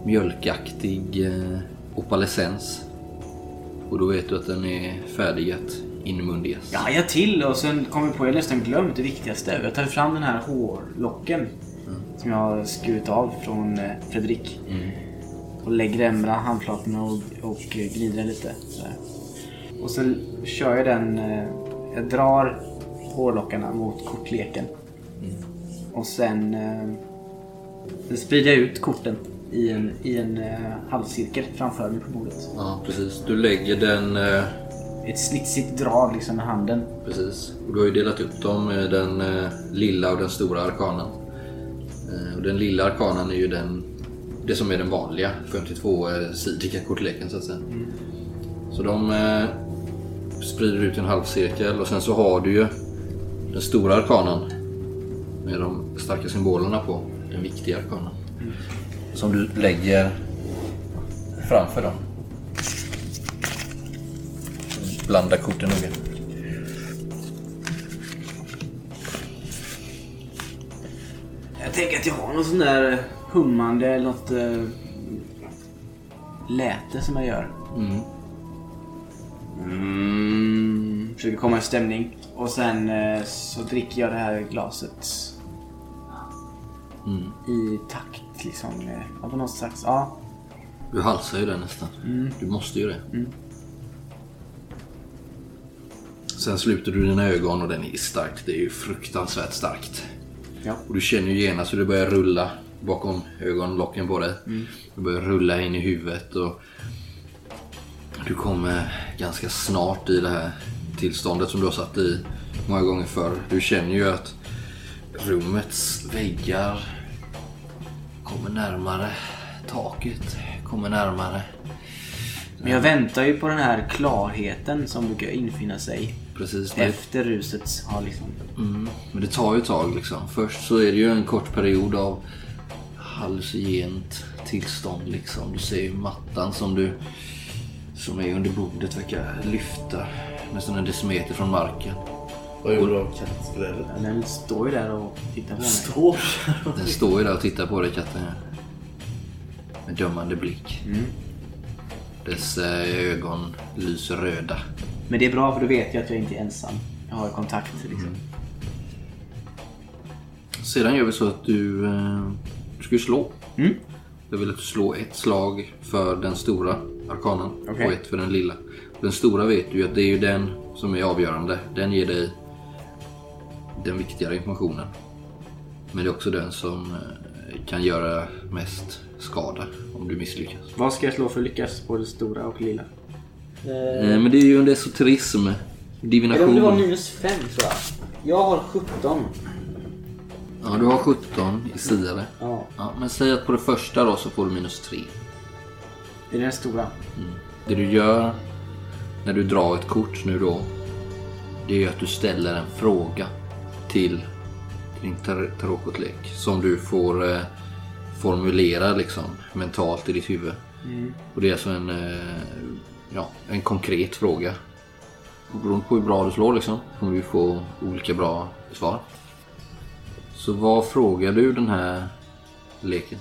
Speaker 2: mjölkaktig eh, opalescens. Och då vet du att den är färdig att inmundigas.
Speaker 5: Jag hajar till och sen kom jag på jag nästan glömt det viktigaste. Jag tar fram den här hårlocken som jag har skurit av från eh, Fredrik. Och lägger den mellan handflatorna och, och gnider den lite. Sådär. Och sen kör jag den... eh, Jag drar hårlockarna mot kortleken. Och sen, eh, sen sprider jag ut korten i en, i en eh, halvcirkel framför mig på bordet.
Speaker 2: Ja, precis. Du lägger den... eh,
Speaker 5: Ett snitsigt drag liksom med handen.
Speaker 2: Precis. Och du har ju delat upp dem med den eh, lilla och den stora arkanen. Eh, och den lilla arkanen är ju den, det som är den vanliga 52-sidiga kortleken så att säga. Så de eh, sprider ut i en halvcirkel och sen så har du ju den stora arkanen med de starka symbolerna på. Den viktiga arkanen. Som du lägger framför dem. Blanda korten noga.
Speaker 5: Jag tänker att jag har någon sån där hummande eller något eh, läte som jag gör.
Speaker 2: Mm.
Speaker 5: Mm, försöker komma i stämning. Och sen eh, så dricker jag det här glaset
Speaker 2: Mm.
Speaker 5: i takt liksom. eh, Ja, på något slags. Ja.
Speaker 2: Du halsar ju den nästan. Du måste ju det. Sen sluter du dina ögon och den är starkt. Det är ju fruktansvärt starkt.
Speaker 5: Ja.
Speaker 2: Och du känner ju genast hur det börjar rulla bakom ögonlocken på dig. Det börjar rulla in i huvudet och du kommer ganska snart i det här tillståndet som du har satt i många gånger förr. Du känner ju att rummets väggar kommer närmare. Taket kommer närmare.
Speaker 5: Men jag väntar ju på den här klarheten som brukar infinna sig
Speaker 2: Precis. Det,
Speaker 5: efter ruset har liksom...
Speaker 2: mm, men det tar ju ett tag liksom. Först så är det ju en kort period av hallucinogent tillstånd liksom. Du ser ju mattan som du som är under bordet verkar lyfta nästan en decimeter från marken.
Speaker 4: Vad gjorde du av kattskrället?
Speaker 5: Den står ju där och tittar på mig.
Speaker 4: Står
Speaker 2: Den står ju där och tittar på dig katten. ja. Med dömande blick. Dess eh, ögon lyser röda.
Speaker 5: Men det är bra för då vet jag att jag inte är ensam. Jag har kontakt liksom.
Speaker 2: Sedan gör vi så att du, eh, du ska ju slå.
Speaker 5: Mm.
Speaker 2: Jag vill att du slår ett slag för den stora arkanen
Speaker 5: Okej.
Speaker 2: och ett för den lilla. Den stora vet du ju att det är ju den som är avgörande. Den ger dig den viktigare informationen. Men det är också den som eh, kan göra mest skada om du misslyckas.
Speaker 5: Vad ska jag slå för att lyckas på det stora och lilla?
Speaker 2: Eh, Men det är ju en esoterism.
Speaker 5: Eller om
Speaker 2: Divination.
Speaker 5: det var minus 5 tror jag. Jag har 17.
Speaker 2: Ja, du har 17 i siare.
Speaker 5: Ja.
Speaker 2: Ja, men säg att på det första då så får du minus 3.
Speaker 5: Det är den stora.
Speaker 2: Det du gör när du drar ett kort nu då. Det är ju att du ställer en fråga till din tar- tarotkortlek. Som du får eh, formulera liksom mentalt i ditt huvud. Och det är alltså en, eh, ja, en konkret fråga. Och beroende på hur bra du slår liksom kommer du få olika bra svar. Så vad frågar du den här leken?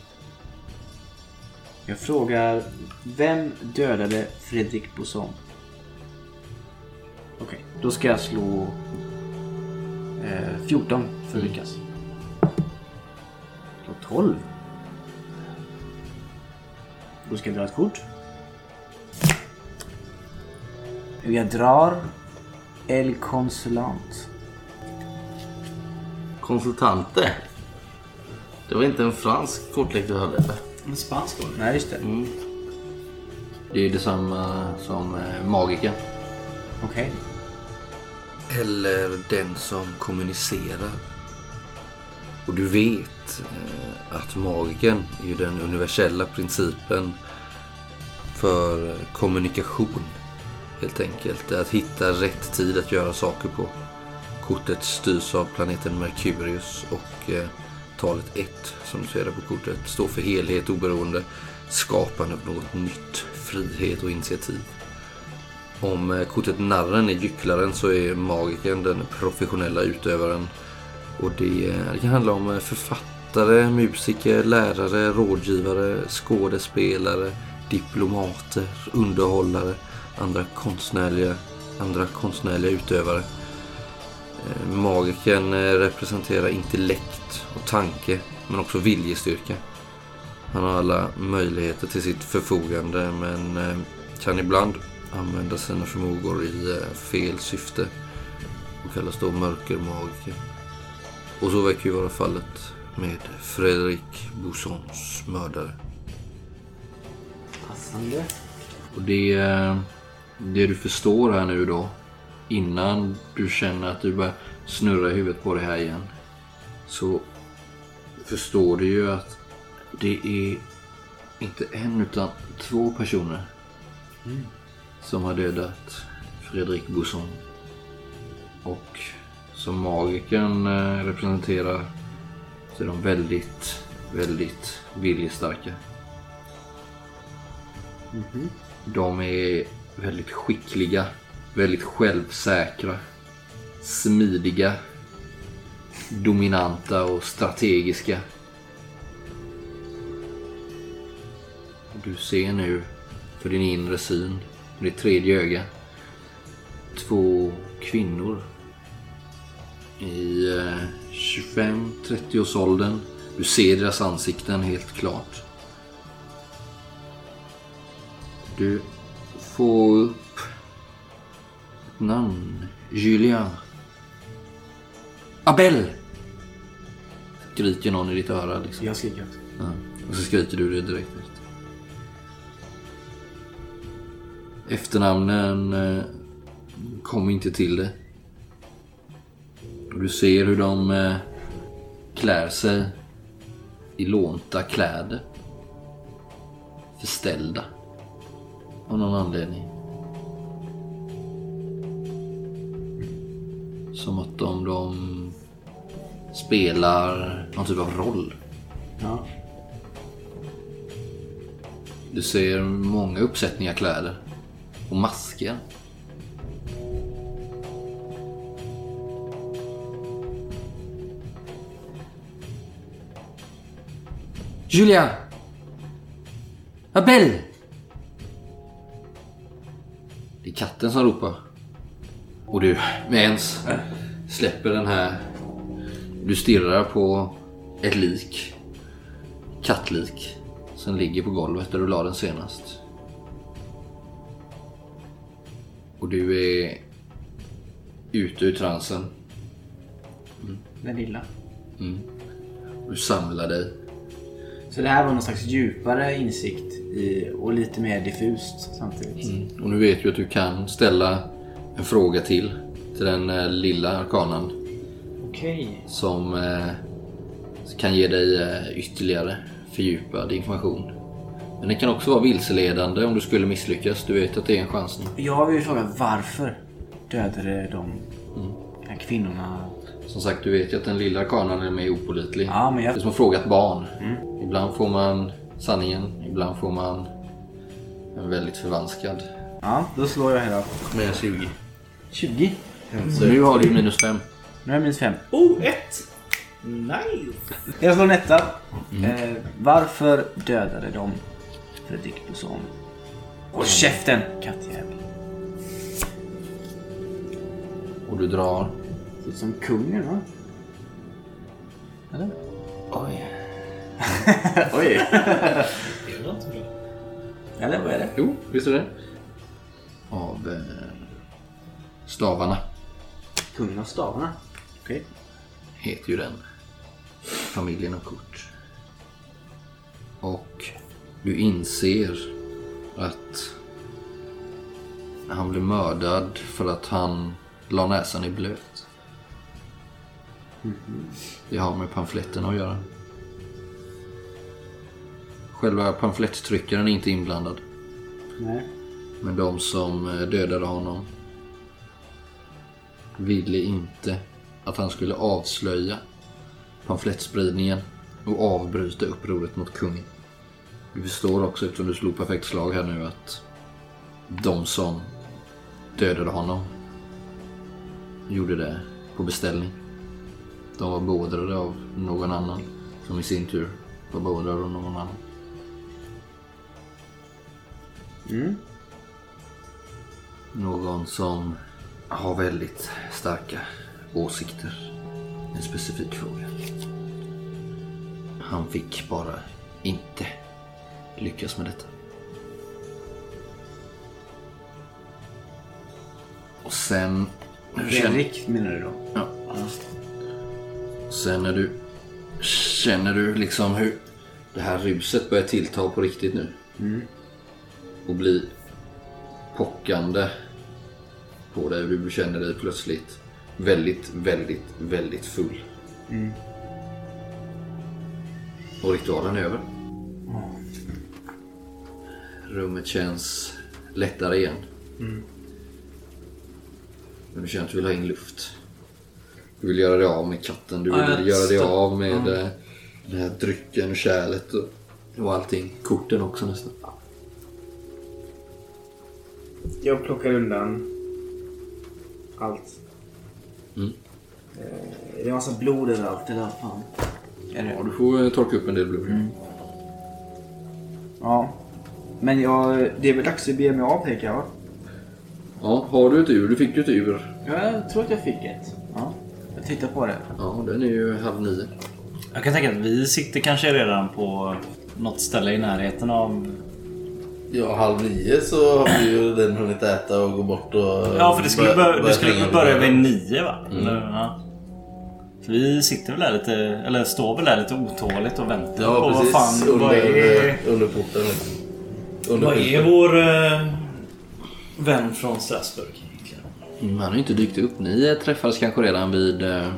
Speaker 5: Jag frågar, vem dödade Fredrik Boson? Okej, då ska jag slå eh, 14 för att lyckas. Slå 12. Då ska jag dra ett kort. Jag drar El Consulant.
Speaker 4: Konsultante. Det var inte en fransk kortlek du hade eller?
Speaker 5: En spansk då? Nej, just det.
Speaker 2: Det är detsamma som eh, Okej.
Speaker 5: Okej.
Speaker 2: Eller den som kommunicerar. Och du vet eh, att magiken är ju den universella principen för kommunikation. helt enkelt. Att hitta rätt tid att göra saker på. Kortet styrs av planeten Merkurius och eh, talet 1 som du ser där på kortet står för helhet, oberoende, skapande av något nytt, frihet och initiativ. Om eh, kortet narren är gycklaren så är magiken den professionella utövaren. Och det, eh, det kan handla om eh, författare, musiker, lärare, rådgivare, skådespelare, diplomater, underhållare, andra konstnärliga, andra konstnärliga utövare. Magiken representerar intellekt och tanke, men också viljestyrka. Han har alla möjligheter till sitt förfogande, men kan ibland använda sina förmågor i eh, fel syfte och kallas då mörkermagiker. Och så verkar ju vara fallet med Fredrik Boussons mördare.
Speaker 5: Passande.
Speaker 2: Och det, eh, det du förstår här nu då, innan du känner att du börjar snurra i huvudet på det här igen, så förstår du ju att det är inte en utan två personer som har dödat Fredrik Bousson. Och som magiken eh, representerar så är de väldigt, väldigt viljestarka. De är väldigt skickliga, väldigt självsäkra, smidiga, dominanta och strategiska. Du ser nu för din inre syn, ditt tredje öga, två kvinnor i eh, 25-30 års åldern. Du ser deras ansikten helt klart. Du får upp ett namn. Julia. Abel! Skriker någon i ditt öra liksom.
Speaker 5: Jag skriker.
Speaker 2: Ja. Och så skriker du det direkt Efternamnen eh, kom inte till det. Och du ser hur de eh, klär sig i lånta kläder. Förställda. Av någon anledning. Som att de, de spelar någon typ av roll.
Speaker 5: Ja.
Speaker 2: Du ser många uppsättningar kläder. Och masker. Julia! Abel! Det är katten som ropar. Och du, med ens släpper den här... Du stirrar på ett lik. Kattlik. Som ligger på golvet där du la den senast. Och du är ute ur transen.
Speaker 5: Den lilla.
Speaker 2: Du samlar dig.
Speaker 5: Så det här var någon slags djupare insikt i, och lite mer diffust samtidigt.
Speaker 2: Och nu vet du att du kan ställa en fråga till. Till den eh, lilla arkanan.
Speaker 5: Okej.
Speaker 2: Som eh, kan ge dig eh, ytterligare fördjupad information. Men den kan också vara vilseledande om du skulle misslyckas. Du vet att det är en chansning.
Speaker 5: Jag vill fråga varför dödade de de här kvinnorna?
Speaker 2: Som sagt, du vet ju att den lilla arkanan är mer opålitlig.
Speaker 5: Ja, men
Speaker 2: Det är
Speaker 5: jag...
Speaker 2: som att fråga ett barn. Ibland får man sanningen, ibland får man en väldigt förvanskad.
Speaker 5: Ja, då slår jag här då.
Speaker 4: Med 20.
Speaker 5: 20.
Speaker 2: Nu har du minus fem.
Speaker 5: Nu är jag minus 5.
Speaker 6: Oh, ett! Nice!
Speaker 5: Jag slår en etta. Eh, varför dödade de Fredrik Bousson? Håll käften, kattjävel.
Speaker 2: Och du drar.
Speaker 5: Ser ut som kungen va? Eller?
Speaker 2: Oj.
Speaker 5: Oj.
Speaker 6: Det inte bra.
Speaker 5: Eller vad är det?
Speaker 2: Jo, visst är det. Av eh, stavarna
Speaker 5: Kungen av stavarna. Okej.
Speaker 2: heter ju den. Familjen och kort. Och du inser att han blev mördad för att han la näsan i blöt. Det har med pamfletten att göra. Själva pamflettryckaren är inte inblandad.
Speaker 5: Nej.
Speaker 2: Men de som eh, dödade honom ville inte att han skulle avslöja pamflettspridningen och avbryta upproret mot kungen. Du förstår också eftersom du slog perfekt slag här nu att de som dödade honom gjorde det på beställning. De var beordrade av någon annan som i sin tur var beordrad av någon annan. Någon som har väldigt starka åsikter i en specifik fråga. Han fick bara inte lyckas med detta. Och sen...
Speaker 5: Fredrik menar du då?
Speaker 2: Ja. Sen när du känner du liksom hur det här ruset börjar tillta på riktigt nu. Och bli pockande på dig. Du känner dig plötsligt väldigt, väldigt, väldigt full. Och ritualen är över. Rummet känns lättare igen. Men du känner att du vill ha in luft. Du vill göra dig av med katten. Du vill
Speaker 3: jag
Speaker 2: göra dig av med eh, den här drycken och kärlet och, och allting. Korten också nästan.
Speaker 5: Jag plockar undan allt.
Speaker 2: Mm.
Speaker 5: Eh, Det är massa blod överallt. Eller vad fan.
Speaker 2: Ja, du får eh, torka upp en del blod.
Speaker 5: Ja. Men jag, det är väl dags att bege mig av tänker jag.
Speaker 2: Ja, har du ett ur? Du fick ju ett ur.
Speaker 5: Jag tror att jag fick ett. Ja. Jag tittar på det.
Speaker 2: Ja, den är ju halv nio.
Speaker 3: Jag kan tänka att vi sitter kanske redan på något ställe i närheten av...
Speaker 4: Ja, halv nio så har vi ju den hunnit äta och gå bort och...
Speaker 3: Ja, för det skulle,
Speaker 4: bör-
Speaker 3: börja, det skulle börja vid nio va? Eller, ja. Så vi sitter väl där lite, eller står väl där lite otåligt och väntar
Speaker 4: Ja,
Speaker 3: på
Speaker 4: precis.
Speaker 3: vad fan,
Speaker 4: under,
Speaker 3: vad är,
Speaker 4: under porten. Under
Speaker 6: Vad är vår eh, vän från Strasbourg egentligen?
Speaker 2: Mm, Han har ju inte dykt upp. Ni eh, träffades kanske redan vid eh,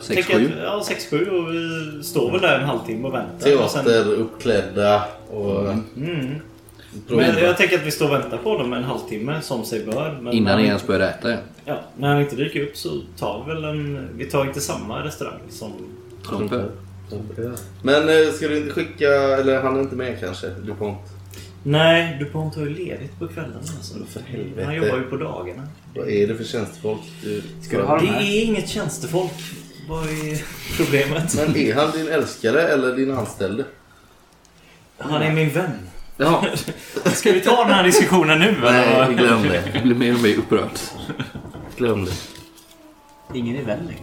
Speaker 2: sex
Speaker 6: Tänker
Speaker 2: sju.
Speaker 6: att- Ja, 6-7 och vi står väl där en halvtimme och väntar. Och sen,
Speaker 4: Teater, uppklädda och...
Speaker 6: mm.
Speaker 4: prova.
Speaker 6: Men jag tänker att vi står och väntar på honom en halvtimme som sig bör. Men
Speaker 2: Innan ni ens började äta ja.
Speaker 6: ja, när han inte dyker upp så tar vi väl en... Vi tar inte samma restaurang som...
Speaker 2: Trumpe.
Speaker 4: Men eh, ska du inte skicka, eller han är inte med kanske, DuPont?
Speaker 6: Nej, DuPont har ju ledigt på kvällarna. Alltså.
Speaker 4: För helvete.
Speaker 6: Han jobbar ju på dagarna.
Speaker 4: Vad är det för tjänstefolk? Du...
Speaker 5: Ska du ha de
Speaker 6: Det
Speaker 5: här?
Speaker 6: är inget tjänstefolk. Vad är problemet?
Speaker 4: Men är han din älskare eller din anställde?
Speaker 6: Han är min vän.
Speaker 4: Ja.
Speaker 3: Ska vi ta den här diskussionen nu?
Speaker 4: Nej, glöm det.
Speaker 2: Jag blir mer och mer upprörd.
Speaker 4: Glöm det.
Speaker 5: Ingen är vän längre.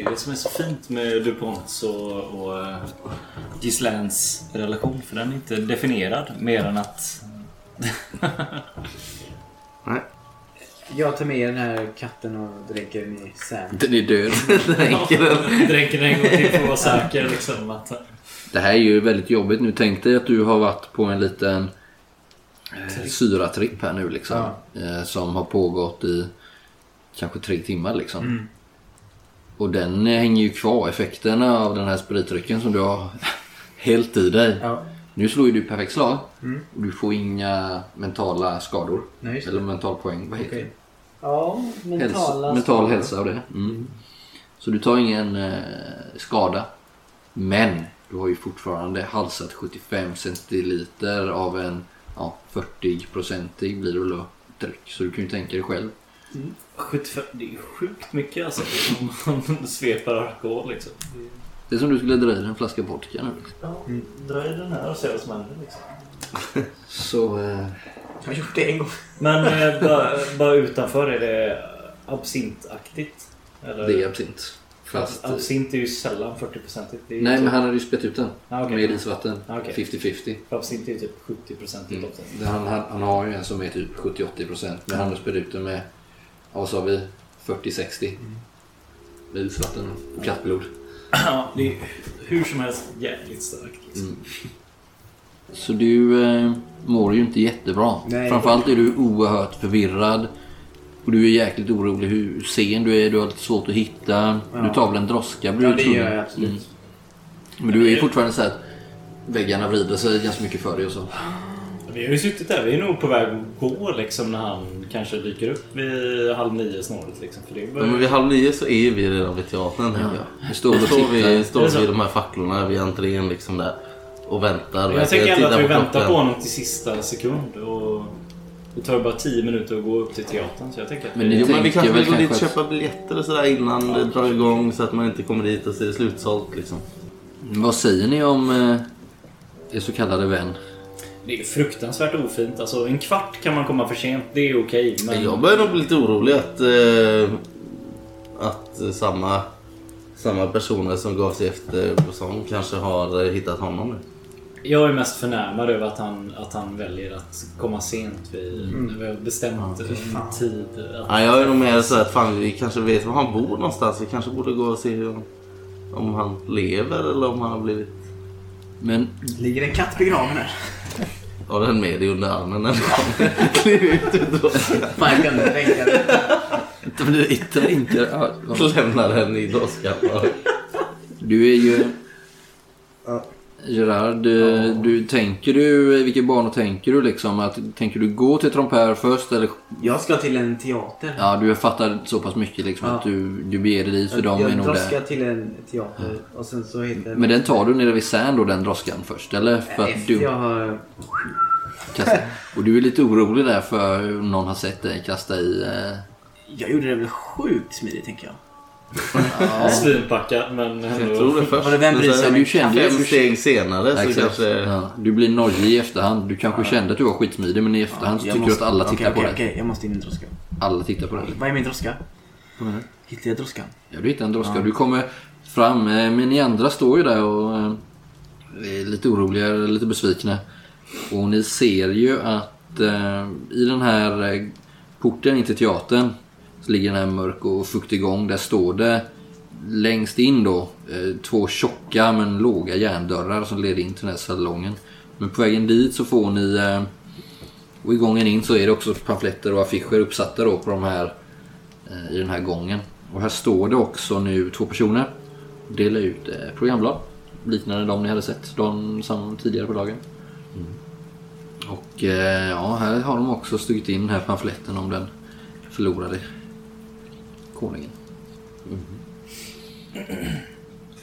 Speaker 3: Det är det som är så fint med DuPonts och, och uh, Gislains relation. För den är inte definierad mer än att...
Speaker 4: Nej.
Speaker 5: Jag tar med den här katten och dränker den i sand.
Speaker 2: Den är död.
Speaker 6: Dränker den en gång till för att vara säker. Liksom, att,
Speaker 2: Det här är ju väldigt jobbigt nu. Tänk dig att du har varit på en liten eh, syratripp här nu liksom. Eh, som har pågått i kanske tre timmar liksom. Och den eh, hänger ju kvar. Effekterna av den här spritdrycken som du har hällt i dig.
Speaker 5: Ja.
Speaker 2: Nu slår ju du perfekt slag. Och du får inga mentala skador.
Speaker 5: Nej.
Speaker 2: Eller mentalpoäng. Vad heter
Speaker 5: Okej.
Speaker 2: det?
Speaker 5: Ja, mentala
Speaker 2: Hälsa, mental hälsa av det. Mm. Så du tar ingen eh, skada. Men du har ju fortfarande halsat 75 centiliter av en ja, 40-procentig blir det väl då dryck. Så du kan ju tänka dig själv.
Speaker 6: 75, det är sjukt mycket alltså. Om man sveper alkohol liksom.
Speaker 2: Det är som du skulle dra i en flaska vodka nu. Liksom.
Speaker 6: Ja, dra i den här och se vad som händer liksom.
Speaker 2: Så eh,
Speaker 5: Jag har gjort det en gång.
Speaker 6: Men eh, bara, bara utanför är det absintaktigt? Eller?
Speaker 2: det är absint. Fast,
Speaker 6: Absint är ju sällan 40-procentigt. Det är ju
Speaker 2: nej
Speaker 6: typ,
Speaker 2: men han hade ju spett ut den.
Speaker 6: Ah, okej.
Speaker 2: Med isvatten.
Speaker 6: Ah, okej.
Speaker 2: 50-50.
Speaker 6: för Absint är ju typ 70-procentigt
Speaker 2: Mm.
Speaker 6: också.
Speaker 2: Han, han, han har ju en som är typ 70-80% men han har spett ut den med, vad sa vi, 40-60. Med isvatten och kattblod.
Speaker 6: Ja, det är hur som helst jävligt starkt. Liksom.
Speaker 2: Så du eh, mår ju inte jättebra.
Speaker 5: Nej.
Speaker 2: Framförallt är du oerhört förvirrad. Och du är jäkligt orolig hur sen du är. Du har lite svårt att hitta.
Speaker 5: Ja.
Speaker 2: Du tar väl en droska? blir
Speaker 5: Ja, det gör jag absolut.
Speaker 2: Mm. Men du är ju fortfarande så här att väggarna vrider sig ganska mycket för dig och så.
Speaker 3: Vi har ju suttit där. Vi är nog på väg att gå liksom när han kanske dyker upp vid halv nio snåret. Liksom. För det
Speaker 4: Ja,
Speaker 3: börjar...
Speaker 4: men vid halv nio så är vi redan vid teatern. Ja.
Speaker 2: Vi står
Speaker 4: står vi, står
Speaker 3: Är det så?
Speaker 4: vi i de här facklorna vid entrén liksom där. Och väntar.
Speaker 3: Jag tänker ändå att vi väntar
Speaker 4: klockan.
Speaker 3: på honom till sista sekund. Och det tar bara tio minuter att gå upp till teatern. Så jag tänker att
Speaker 2: Men
Speaker 4: Jo, men vi kanske vill gå dit och köpa biljetter och sådär innan det drar igång så att man inte kommer dit och ser det slutsålt liksom.
Speaker 2: Vad säger ni om eh, er så kallade vän?
Speaker 3: Det är fruktansvärt ofint. Alltså en kvart kan man komma för sent. Det är okej. men...
Speaker 4: Jag börjar nog bli lite orolig att, eh, att eh, samma, samma personer som gav sig efter Boson kanske har eh, hittat honom nu.
Speaker 3: Jag är mest förnärmad över att han, att han väljer att komma sent vid, när vi har bestämt en tid. Att,
Speaker 4: Ja, jag är nog mer så att fan, vi kanske vet var han bor någonstans. Vi kanske borde gå och se om, om han lever eller om han har blivit...
Speaker 2: Men
Speaker 5: Ligger en katt begraven här?
Speaker 4: Har den med dig under armen när du kommer? Kliv ut ur droskan.
Speaker 5: Fan, jag kan inte tänka det.
Speaker 2: men du.
Speaker 4: Lämna den i droskan.
Speaker 2: Du är ju... Gerard, du, du, tänker du, vilka banor tänker du liksom? Att, tänker du gå till Tromper först eller?
Speaker 5: Jag ska till en teater.
Speaker 2: Ja, du fattar så pass mycket liksom
Speaker 5: Ja.
Speaker 2: att du, du beger dig dit för de är
Speaker 5: jag droskar till en teater och sen så heter
Speaker 2: Men den tar du nere vid Sand då, den droskan först? Eller? För
Speaker 5: Efter
Speaker 2: du
Speaker 5: jag har...
Speaker 2: kastar. Och du är lite orolig där för hur någon har sett dig kasta i... Eh,
Speaker 5: Jag gjorde det väl sjukt smidigt tänker jag.
Speaker 3: Svinpackad men ändå.
Speaker 4: Jag tror det först.
Speaker 5: Var det vem bryr sig
Speaker 2: du kände ju...
Speaker 4: Fem steg senare så
Speaker 2: Exakt.
Speaker 4: kanske...
Speaker 2: Ja, du blir nojig i efterhand. Du kanske kände att du var skitsmidig men i efterhand så tycker
Speaker 5: måste-
Speaker 2: du att alla tittar
Speaker 5: okej,
Speaker 2: på dig.
Speaker 5: Okej, jag måste in i droska.
Speaker 2: Alla tittar på dig.
Speaker 5: Vad är min droska? Hittar jag droskan?
Speaker 2: Ja, du hittar en droska. Du kommer fram, eh, men ni andra står ju där och eh, är lite oroliga, lite besvikna. Och ni ser ju att eh, i den här porten in till teatern ligger den här mörk och fuktig gång. Där står det längst in då eh, två tjocka men låga järndörrar som leder in till den här salongen. Men på vägen dit så får ni eh, och i gången in så är det också pamfletter och affischer uppsatta då på de här eh, i den här gången. Och här står det också nu två personer. Delar ut programblad. Liknande de ni hade sett de som tidigare på dagen. Och eh, ja, här har de också stuckit in den här pamfletten om den förlorade konungen.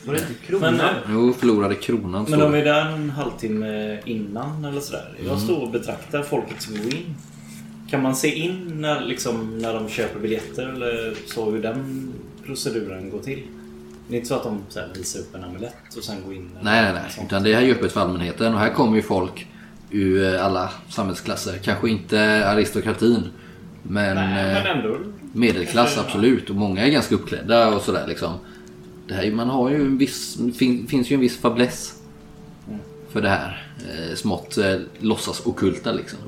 Speaker 5: Var det inte kronor?
Speaker 3: Men, eh,
Speaker 2: Jo, förlorade kronan
Speaker 3: men
Speaker 2: står
Speaker 3: om vi
Speaker 2: det.
Speaker 3: är där en halvtimme innan eller sådär. Jag står och betraktar folket som går in. Kan man se in när, liksom, när de köper biljetter eller så hur den proceduren går till? Det är inte så att de så här, visar upp en amulett och sen går in? eller
Speaker 2: Nej, nej, nej.
Speaker 3: sånt.
Speaker 2: Utan det här är ju öppet för allmänheten. Och här kommer ju folk ur eh, alla samhällsklasser. Kanske inte aristokratin. Men,
Speaker 3: Nej,
Speaker 2: eh,
Speaker 3: men ändå.
Speaker 2: medelklass absolut. Och många är ganska uppklädda och sådär liksom. Det här, är- man har ju en viss, fin, finns ju en viss fäbless för det här. Eh, smått eh, låtsas ockulta liksom.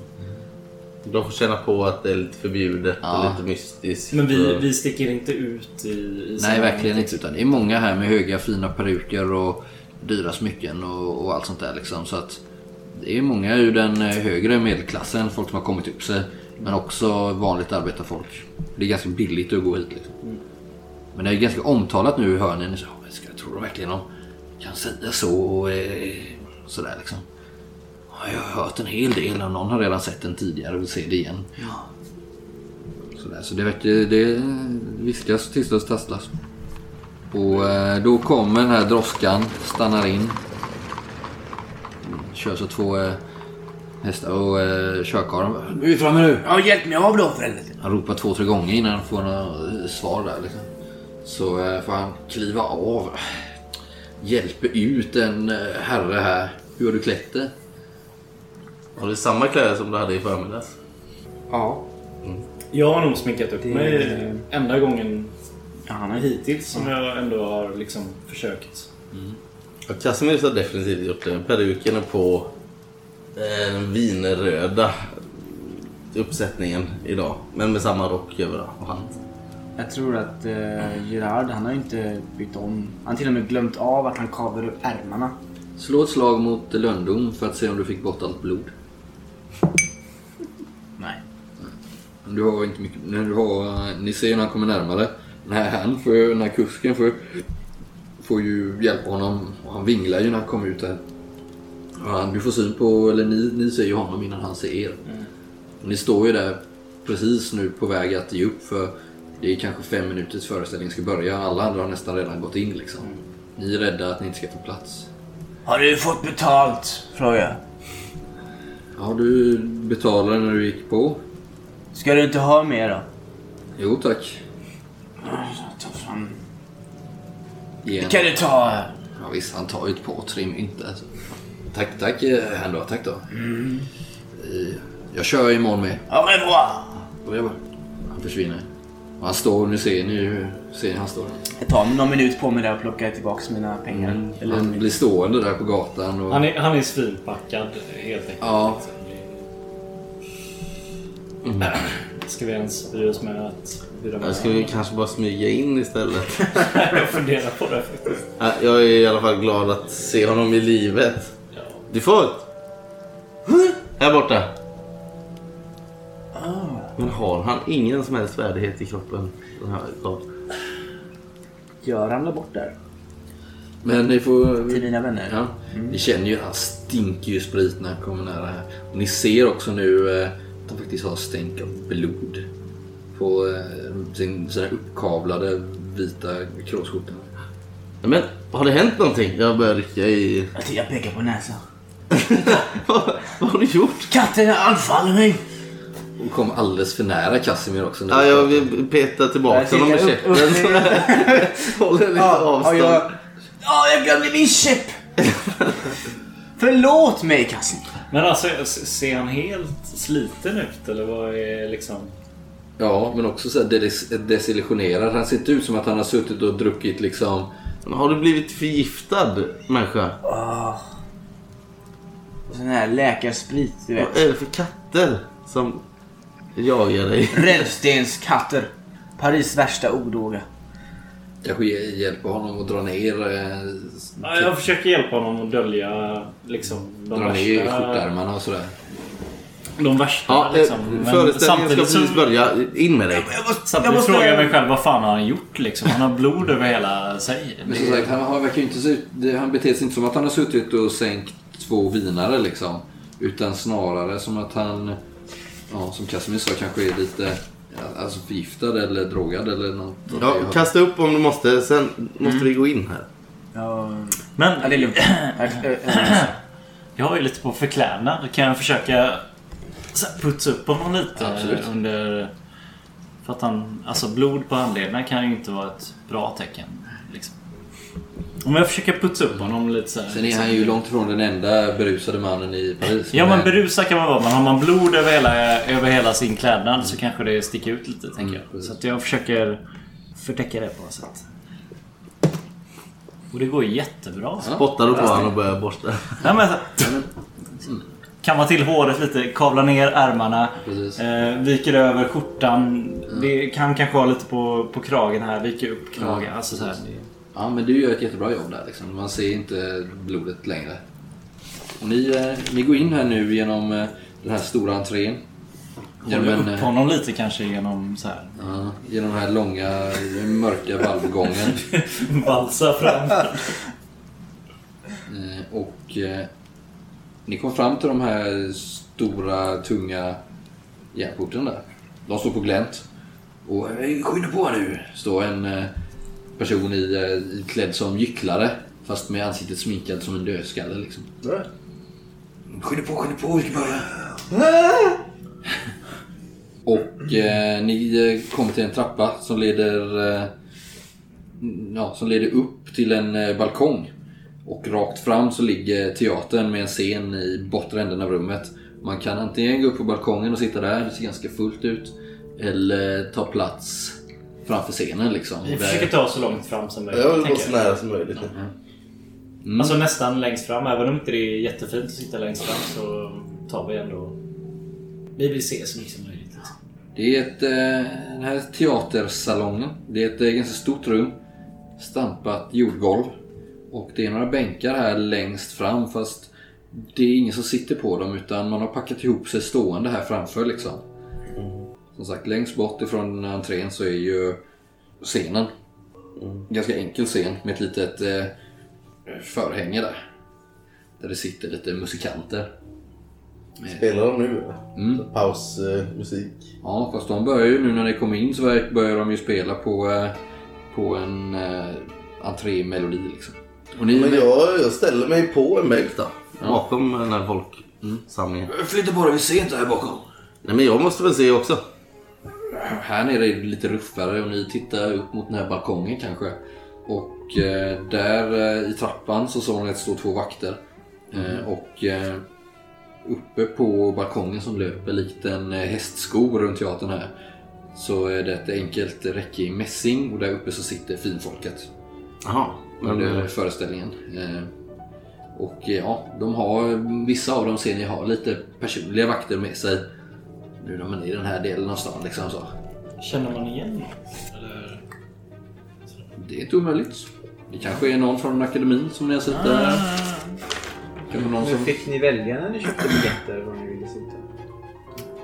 Speaker 4: De får känna på att det är lite förbjudet
Speaker 2: Ja.
Speaker 4: och lite mystiskt.
Speaker 3: Men vi, vi sticker inte ut i, i
Speaker 2: Nej, verkligen inte. Utan det är många här med höga fina peruker och dyra smycken och, och allt sånt där liksom. Så att det är många ur den eh, högre medelklassen, folk som har kommit upp sig. Men också vanligt arbetarfolk. Det är ganska billigt att gå hit liksom. Men det är ganska omtalat nu hör ni. ni så, "Ja, Ska jag tror verkligen de kan säga så och eh, sådär liksom. Ja, jag har hört en hel del och någon har redan sett den tidigare och vill se det igen. Sådär, så det, verkar- det viskas, tisslas, tasslas. Och eh, då kommer den här droskan, stannar in. Kör så två eh, hästar och eh, körkarlen bara, Nu är vi framme nu!
Speaker 5: Ja, hjälp mig av då för helvete.
Speaker 2: Han ropar två, tre gånger innan han får några eh, svar där liksom. Så eh, får han kliva av. Hjälper ut en eh, herre här. Hur har du klätt dig?
Speaker 4: Har du samma kläder som du hade i förmiddags?
Speaker 5: Ja.
Speaker 3: Jag har nog sminkat upp
Speaker 5: Det-
Speaker 3: mig enda gången
Speaker 5: ja han har
Speaker 3: hittills som jag ändå har liksom försökt.
Speaker 4: Ja, Casimir har definitivt gjort det. Peruken är på den vinröda uppsättningen idag. Men med samma rock över och hatt.
Speaker 5: Jag tror att uh, Gerard, han har inte bytt om. Han har till och med glömt av att han kavlar upp ärmarna.
Speaker 2: Slå ett slag mot Löndom för att se om du fick bort allt blod.
Speaker 5: Nej.
Speaker 2: Du har inte mycket... När du har, ni ser ju när han kommer närmare. Den här, han den här kusken får, får ju hjälpa honom. Och han vinglar ju när han kommer ut där. Ja, du får syn på, eller ni, ni ser ju honom innan han ser er. Ni står ju där precis nu på väg att ge upp för det är kanske fem minuters föreställning ska börja. Alla andra har nästan redan gått in liksom. Ni är rädda att ni inte ska få plats.
Speaker 5: Har du fått betalt? Frågar jag.
Speaker 2: Ja, du betalade när du gick på.
Speaker 5: Ska du inte ha mer då?
Speaker 2: Jo tack.
Speaker 5: Ta fram. Kan du ta.
Speaker 2: Ja, visst, han tar ju ett par tre mynt alltså. Tack, tack eh, ändå. Tack då. Eh, Jag kör imorgon med. Och jag bara, Han försvinner. Och han står, nu ser ni hur ser ni han står.
Speaker 5: Jag tar någon minut på mig där och plockar tillbaka mina pengar. Eller
Speaker 2: Han blir stående där på gatan och...
Speaker 3: Han är, han är svinpackad helt enkelt.
Speaker 2: Ja.
Speaker 3: Ska vi ens bry oss med att
Speaker 4: Jag ska vi kanske bara smyga in istället.
Speaker 3: Jag funderar på det faktiskt.
Speaker 4: Ja, Jag är i alla fall glad att se honom i livet. Du får. Här borta. Men har han ingen som helst värdighet i kroppen? Den här?
Speaker 5: Jag ramlar bort där.
Speaker 2: Men ni får...
Speaker 5: Till mina vänner.
Speaker 2: Ja, Ni känner ju, han stinker ju sprit när han kommer nära här. Och ni ser också nu eh, att han faktiskt har stänk av blod. På eh, sin, sina uppkavlade vita kråsskjorta.
Speaker 4: Men har det hänt någonting? Jag börjar rycka i...
Speaker 5: Jag, jag pekar på näsan.
Speaker 4: Vad, vad har du gjort?
Speaker 5: Katten anfaller mig.
Speaker 2: Och kom alldeles för nära Casimir också.
Speaker 4: Ja, jag vill peta tillbaka
Speaker 5: Jag
Speaker 4: honom med käppen. Håller lite
Speaker 5: Ja,
Speaker 4: avstånd.
Speaker 5: jag... Ja, jag glömde min käpp! Förlåt mig, Casimir.
Speaker 3: Men alltså, ser han helt sliten ut eller vad är liksom...
Speaker 2: Ja, men också så här des- desillusionerad. Han ser inte ut som att han har suttit och druckit liksom...
Speaker 4: Men Har du blivit förgiftad människa?
Speaker 5: Sån här läkarsprit, du vet.
Speaker 4: Vad är det för katter som jagar dig?
Speaker 5: Räddstenskatter. Paris värsta odåga.
Speaker 2: Kanske hjälper honom att dra ner, eh,
Speaker 3: Ja, jag försöker hjälpa honom att dölja liksom de
Speaker 2: dra ner
Speaker 3: värsta...
Speaker 2: skjortärmarna och sådär.
Speaker 3: De värsta
Speaker 4: Ja,
Speaker 3: liksom.
Speaker 4: eh,
Speaker 3: Men
Speaker 4: föreställningen ska
Speaker 3: samtidigt så-
Speaker 4: precis börja. In med dig.
Speaker 3: Samtidigt frågar jag mig själv vad fan har han gjort liksom? Han har blod över hela sig.
Speaker 2: Men som sagt, han verkar ju inte se ut, det- han beter sig inte som att han har suttit och sänkt två vinare liksom. Utan snarare som att han, ja, som Casimir sa, kanske är lite alltså förgiftad eller drogad eller något.
Speaker 4: Ja, kasta upp om du måste. Sen måste vi gå in här.
Speaker 5: Ja,
Speaker 3: Men
Speaker 5: ja, det är lugnt. Jag-
Speaker 3: har ju lite på förklädnad. Kan jag försöka putsa upp honom lite
Speaker 2: Absolut.
Speaker 3: under... För att han... Alltså blod på handlederna kan ju inte vara ett bra tecken. Om jag försöker putsa upp honom lite så här,
Speaker 2: Sen är han ju långt ifrån den enda berusade mannen i Paris.
Speaker 3: Ja men berusad kan man vara men har man blod över hela, över hela sin klädnad så kanske det sticker ut lite tänker jag.
Speaker 2: precis.
Speaker 3: Så att jag försöker förtäcka det på något sätt. Och det går jättebra.
Speaker 4: Spottar du på honom och börjar borsta.
Speaker 3: Nej, men, kamma till håret lite, kavla ner ärmarna, eh, viker över skjortan. Det kan kanske ha lite på, på kragen här, viker upp kragen.
Speaker 2: Ja,
Speaker 3: alltså så här.
Speaker 2: Ja, men du gör ett jättebra jobb där liksom. Man ser inte blodet längre. Ni, eh, ni går in här nu genom eh, den här stora entrén. Genom,
Speaker 3: Håller
Speaker 2: en,
Speaker 3: upp
Speaker 2: eh,
Speaker 3: honom lite kanske genom så här.
Speaker 2: ja, genom den här långa, mörka valvgången.
Speaker 3: Valsa fram.
Speaker 2: Eh, Och eh, ni kom fram till de här stora, tunga järnporten där. De står på glänt. Och eh, skynda på nu, står en eh, person i, eh, klädd som gycklare. Fast med ansiktet sminkad som en dödskalle liksom. Skynda på, skynda på, vi ska börja. Och eh, ni eh, kommer till en trappa som leder, eh, ja, som leder upp till en eh, balkong. Och rakt fram så ligger teatern med en scen i bortre änden av rummet. Man kan antingen gå upp på balkongen och sitta där, det ser ganska fullt ut. Eller ta plats framför scenen liksom.
Speaker 3: Vi försöker ta så långt fram som möjligt.
Speaker 4: Jag vill gå så nära som möjligt.
Speaker 2: Mm.
Speaker 3: Alltså nästan längst fram. Även om inte det är jättefint att sitta längst fram så tar vi ändå... Vi vill se så mycket som möjligt. Liksom.
Speaker 2: Det är ett, eh, den här teatersalongen. Det är ett eh, ganska stort rum. Stampat jordgolv. Och det är några bänkar här längst fram fast det är ingen som sitter på dem utan man har packat ihop sig stående här framför liksom. Som sagt, längst bort ifrån entrén så är ju scenen. Ganska enkel scen med ett litet eh, förhänge där. Där det sitter lite musikanter.
Speaker 4: Spelar de nu?
Speaker 2: Mm.
Speaker 4: Pausmusik.
Speaker 2: Ja, fast de börjar ju nu när ni kommer in så börjar de ju spela på, eh, på en eh, entrémelodi liksom. Och ni,
Speaker 4: Men jag, jag ställer mig på en bänk då. Bakom den här folksamlingen.
Speaker 2: Flytta på dig, vi ser inte här bakom.
Speaker 4: Nej men jag måste väl se också.
Speaker 2: Här nere är det lite ruffare och ni tittar upp mot den här balkongen kanske. Och eh, där eh, i trappan så såg ni att det står två vakter. Eh, och eh, uppe på balkongen som löper likt en eh, hästsko runt teatern här. Så är det ett enkelt räcke i mässing och där uppe så sitter finfolket.
Speaker 4: Jaha. Men,
Speaker 2: under
Speaker 4: eh,
Speaker 2: föreställningen. Eh, och ja, de har, vissa av dem ser ni har lite personliga vakter med sig. Nu när man är i den här delen av stan liksom så.
Speaker 6: Känner man igen? Eller?
Speaker 2: Det är inte omöjligt. Det kanske är någon från akademin som ni har sett där. Kanske någon
Speaker 5: Men
Speaker 2: som...
Speaker 5: fick ni välja när ni köpte biljetter vad ni ville sitta?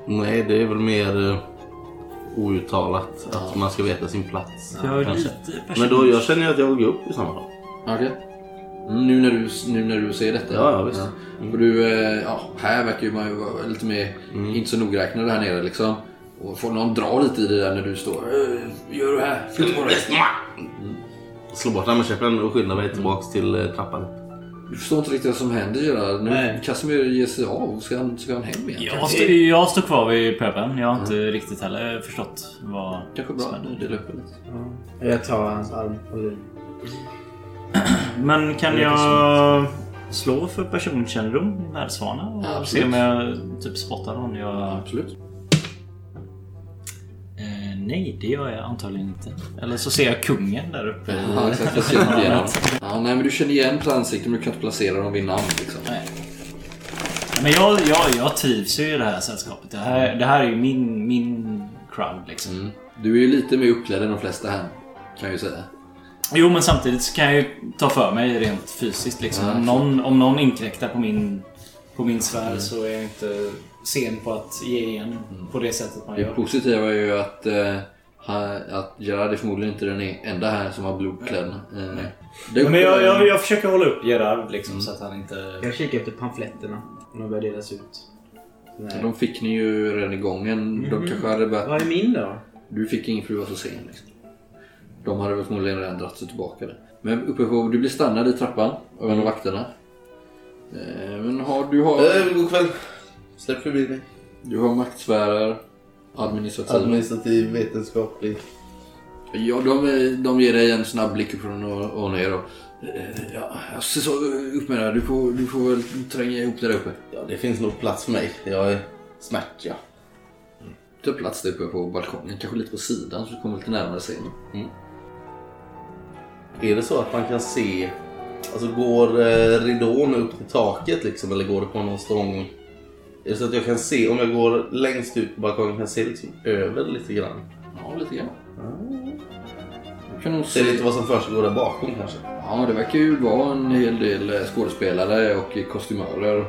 Speaker 4: nej det är väl mer uh, outtalat att man ska veta sin plats.
Speaker 3: Jag
Speaker 4: kanske.
Speaker 3: lite
Speaker 4: Men då, jag känner ju att jag vill gå upp i samma dag.
Speaker 2: Okej. Mm, nu, när du, nu när du ser detta.
Speaker 4: Ja, ja, visst.
Speaker 2: För du, eh, ja, här verkar ju man ju vara lite mer,
Speaker 4: Mm.
Speaker 2: inte så nogräknad här nere liksom. Och får någon dra lite i det där när du står. "Eh, Gör du här? Flytta på dig.
Speaker 4: Slå bort den med käppen och skynda mig tillbaks till eh, trappan.
Speaker 2: Du förstår inte riktigt vad som händer Gerard. Nu
Speaker 5: Nej.
Speaker 2: Casimir ger sig av. Ska han, ska han hem igen?
Speaker 3: Jag, stå, jag står kvar vid pöbeln. Jag har inte riktigt heller förstått vad
Speaker 2: Kanske bra
Speaker 3: som
Speaker 2: att du delar upp det lite.
Speaker 5: Jag tar hans arm och.
Speaker 3: Men kan jag slå för personkännedom i Världsvana? Och
Speaker 2: Ja,
Speaker 3: se
Speaker 2: absolut.
Speaker 3: om jag typ spottar någon jag...
Speaker 2: Absolut.
Speaker 3: Eh, nej, det gör jag antagligen inte. Eller så ser jag kungen där uppe.
Speaker 2: Ja, exakt. Jag ser inte igen honom. Ja, nej, men du känner igen på ansiktet men du kan inte placera dem vid namn. Liksom.
Speaker 3: Nej. Men jag, jag, jag trivs ju i det här sällskapet. Det här, det här är ju min, min crowd liksom.
Speaker 2: Mm. Du är ju lite mer uppklädd än de flesta här. Kan jag ju säga.
Speaker 3: Jo, men samtidigt så kan jag ju ta för mig rent fysiskt. Liksom. Om, någon, om någon inkräktar på min, på min sfär så är jag inte sen på att ge igen på det sättet man
Speaker 2: Det
Speaker 3: gör.
Speaker 2: positiva är ju att, eh, att Gerard är förmodligen inte den enda här som har blodklädd. Eh, det
Speaker 6: men jag, jag, jag försöker hålla upp Gerard liksom, så att han inte...
Speaker 5: Jag kikar efter pamfletterna. Om de börjar delas ut. Nej.
Speaker 2: De fick ni ju redan i gången. De kanske hade börjat...
Speaker 5: Vad är min då?
Speaker 2: Du fick ingen för du var så sen. Liksom. De hade väl förmodligen redan dragit sig tillbaka. Där. Men uppe på, du blir stannad i trappan av en av vakterna. Eh, Men har, du, har,
Speaker 4: Eh, god kväll. Släpp förbi mig.
Speaker 2: du har maktsfärer, administrativ.
Speaker 4: Administrativ, vetenskaplig.
Speaker 2: Ja, de, de ger dig en snabb blick uppifrån och, och ner. Och, eh, ja, ser så upp med det här. Du får, du får väl tränga ihop det där uppe.
Speaker 4: Ja, det finns nog plats för mig. Jag är smärt, ja.
Speaker 2: Ta plats där uppe på balkongen. Kanske lite på sidan så du kommer lite närmare scenen.
Speaker 4: Är det så att man kan se... Alltså går eh, ridån upp till taket liksom eller går det på någon stång? Är det så att jag kan se, om jag går längst ut på balkongen kan jag se liksom över lite grann?
Speaker 2: Ja, lite grann. Du kan nog
Speaker 4: Se lite vad som försiggår där bakom kanske?
Speaker 2: Ja, det verkar ju vara en hel del eh, skådespelare och kostymörer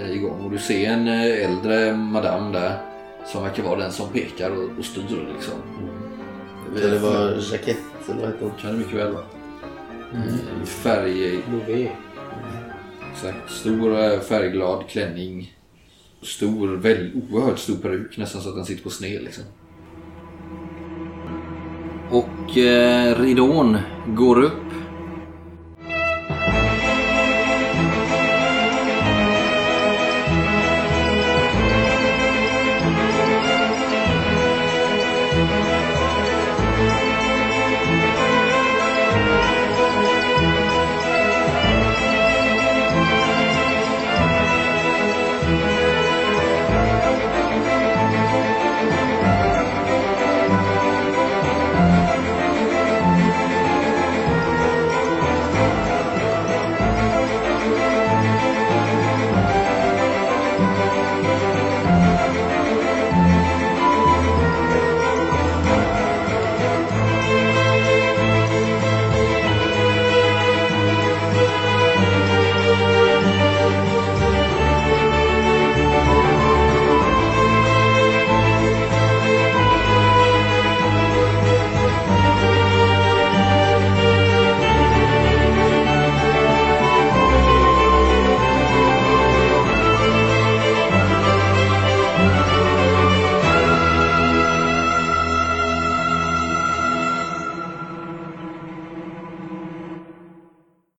Speaker 2: eh, igång. Och du ser en äldre madam där som verkar vara den som pekar och, och styr liksom.
Speaker 4: Kan det vara jackett eller vad heter?
Speaker 2: Kan det mycket väl. Mm. Färg...
Speaker 5: Lové.
Speaker 2: Exakt. Stor eh, färgglad klänning. Stor, väl, oerhört stor peruk. Nästan så att den sitter på sned liksom. Och eh, ridån går upp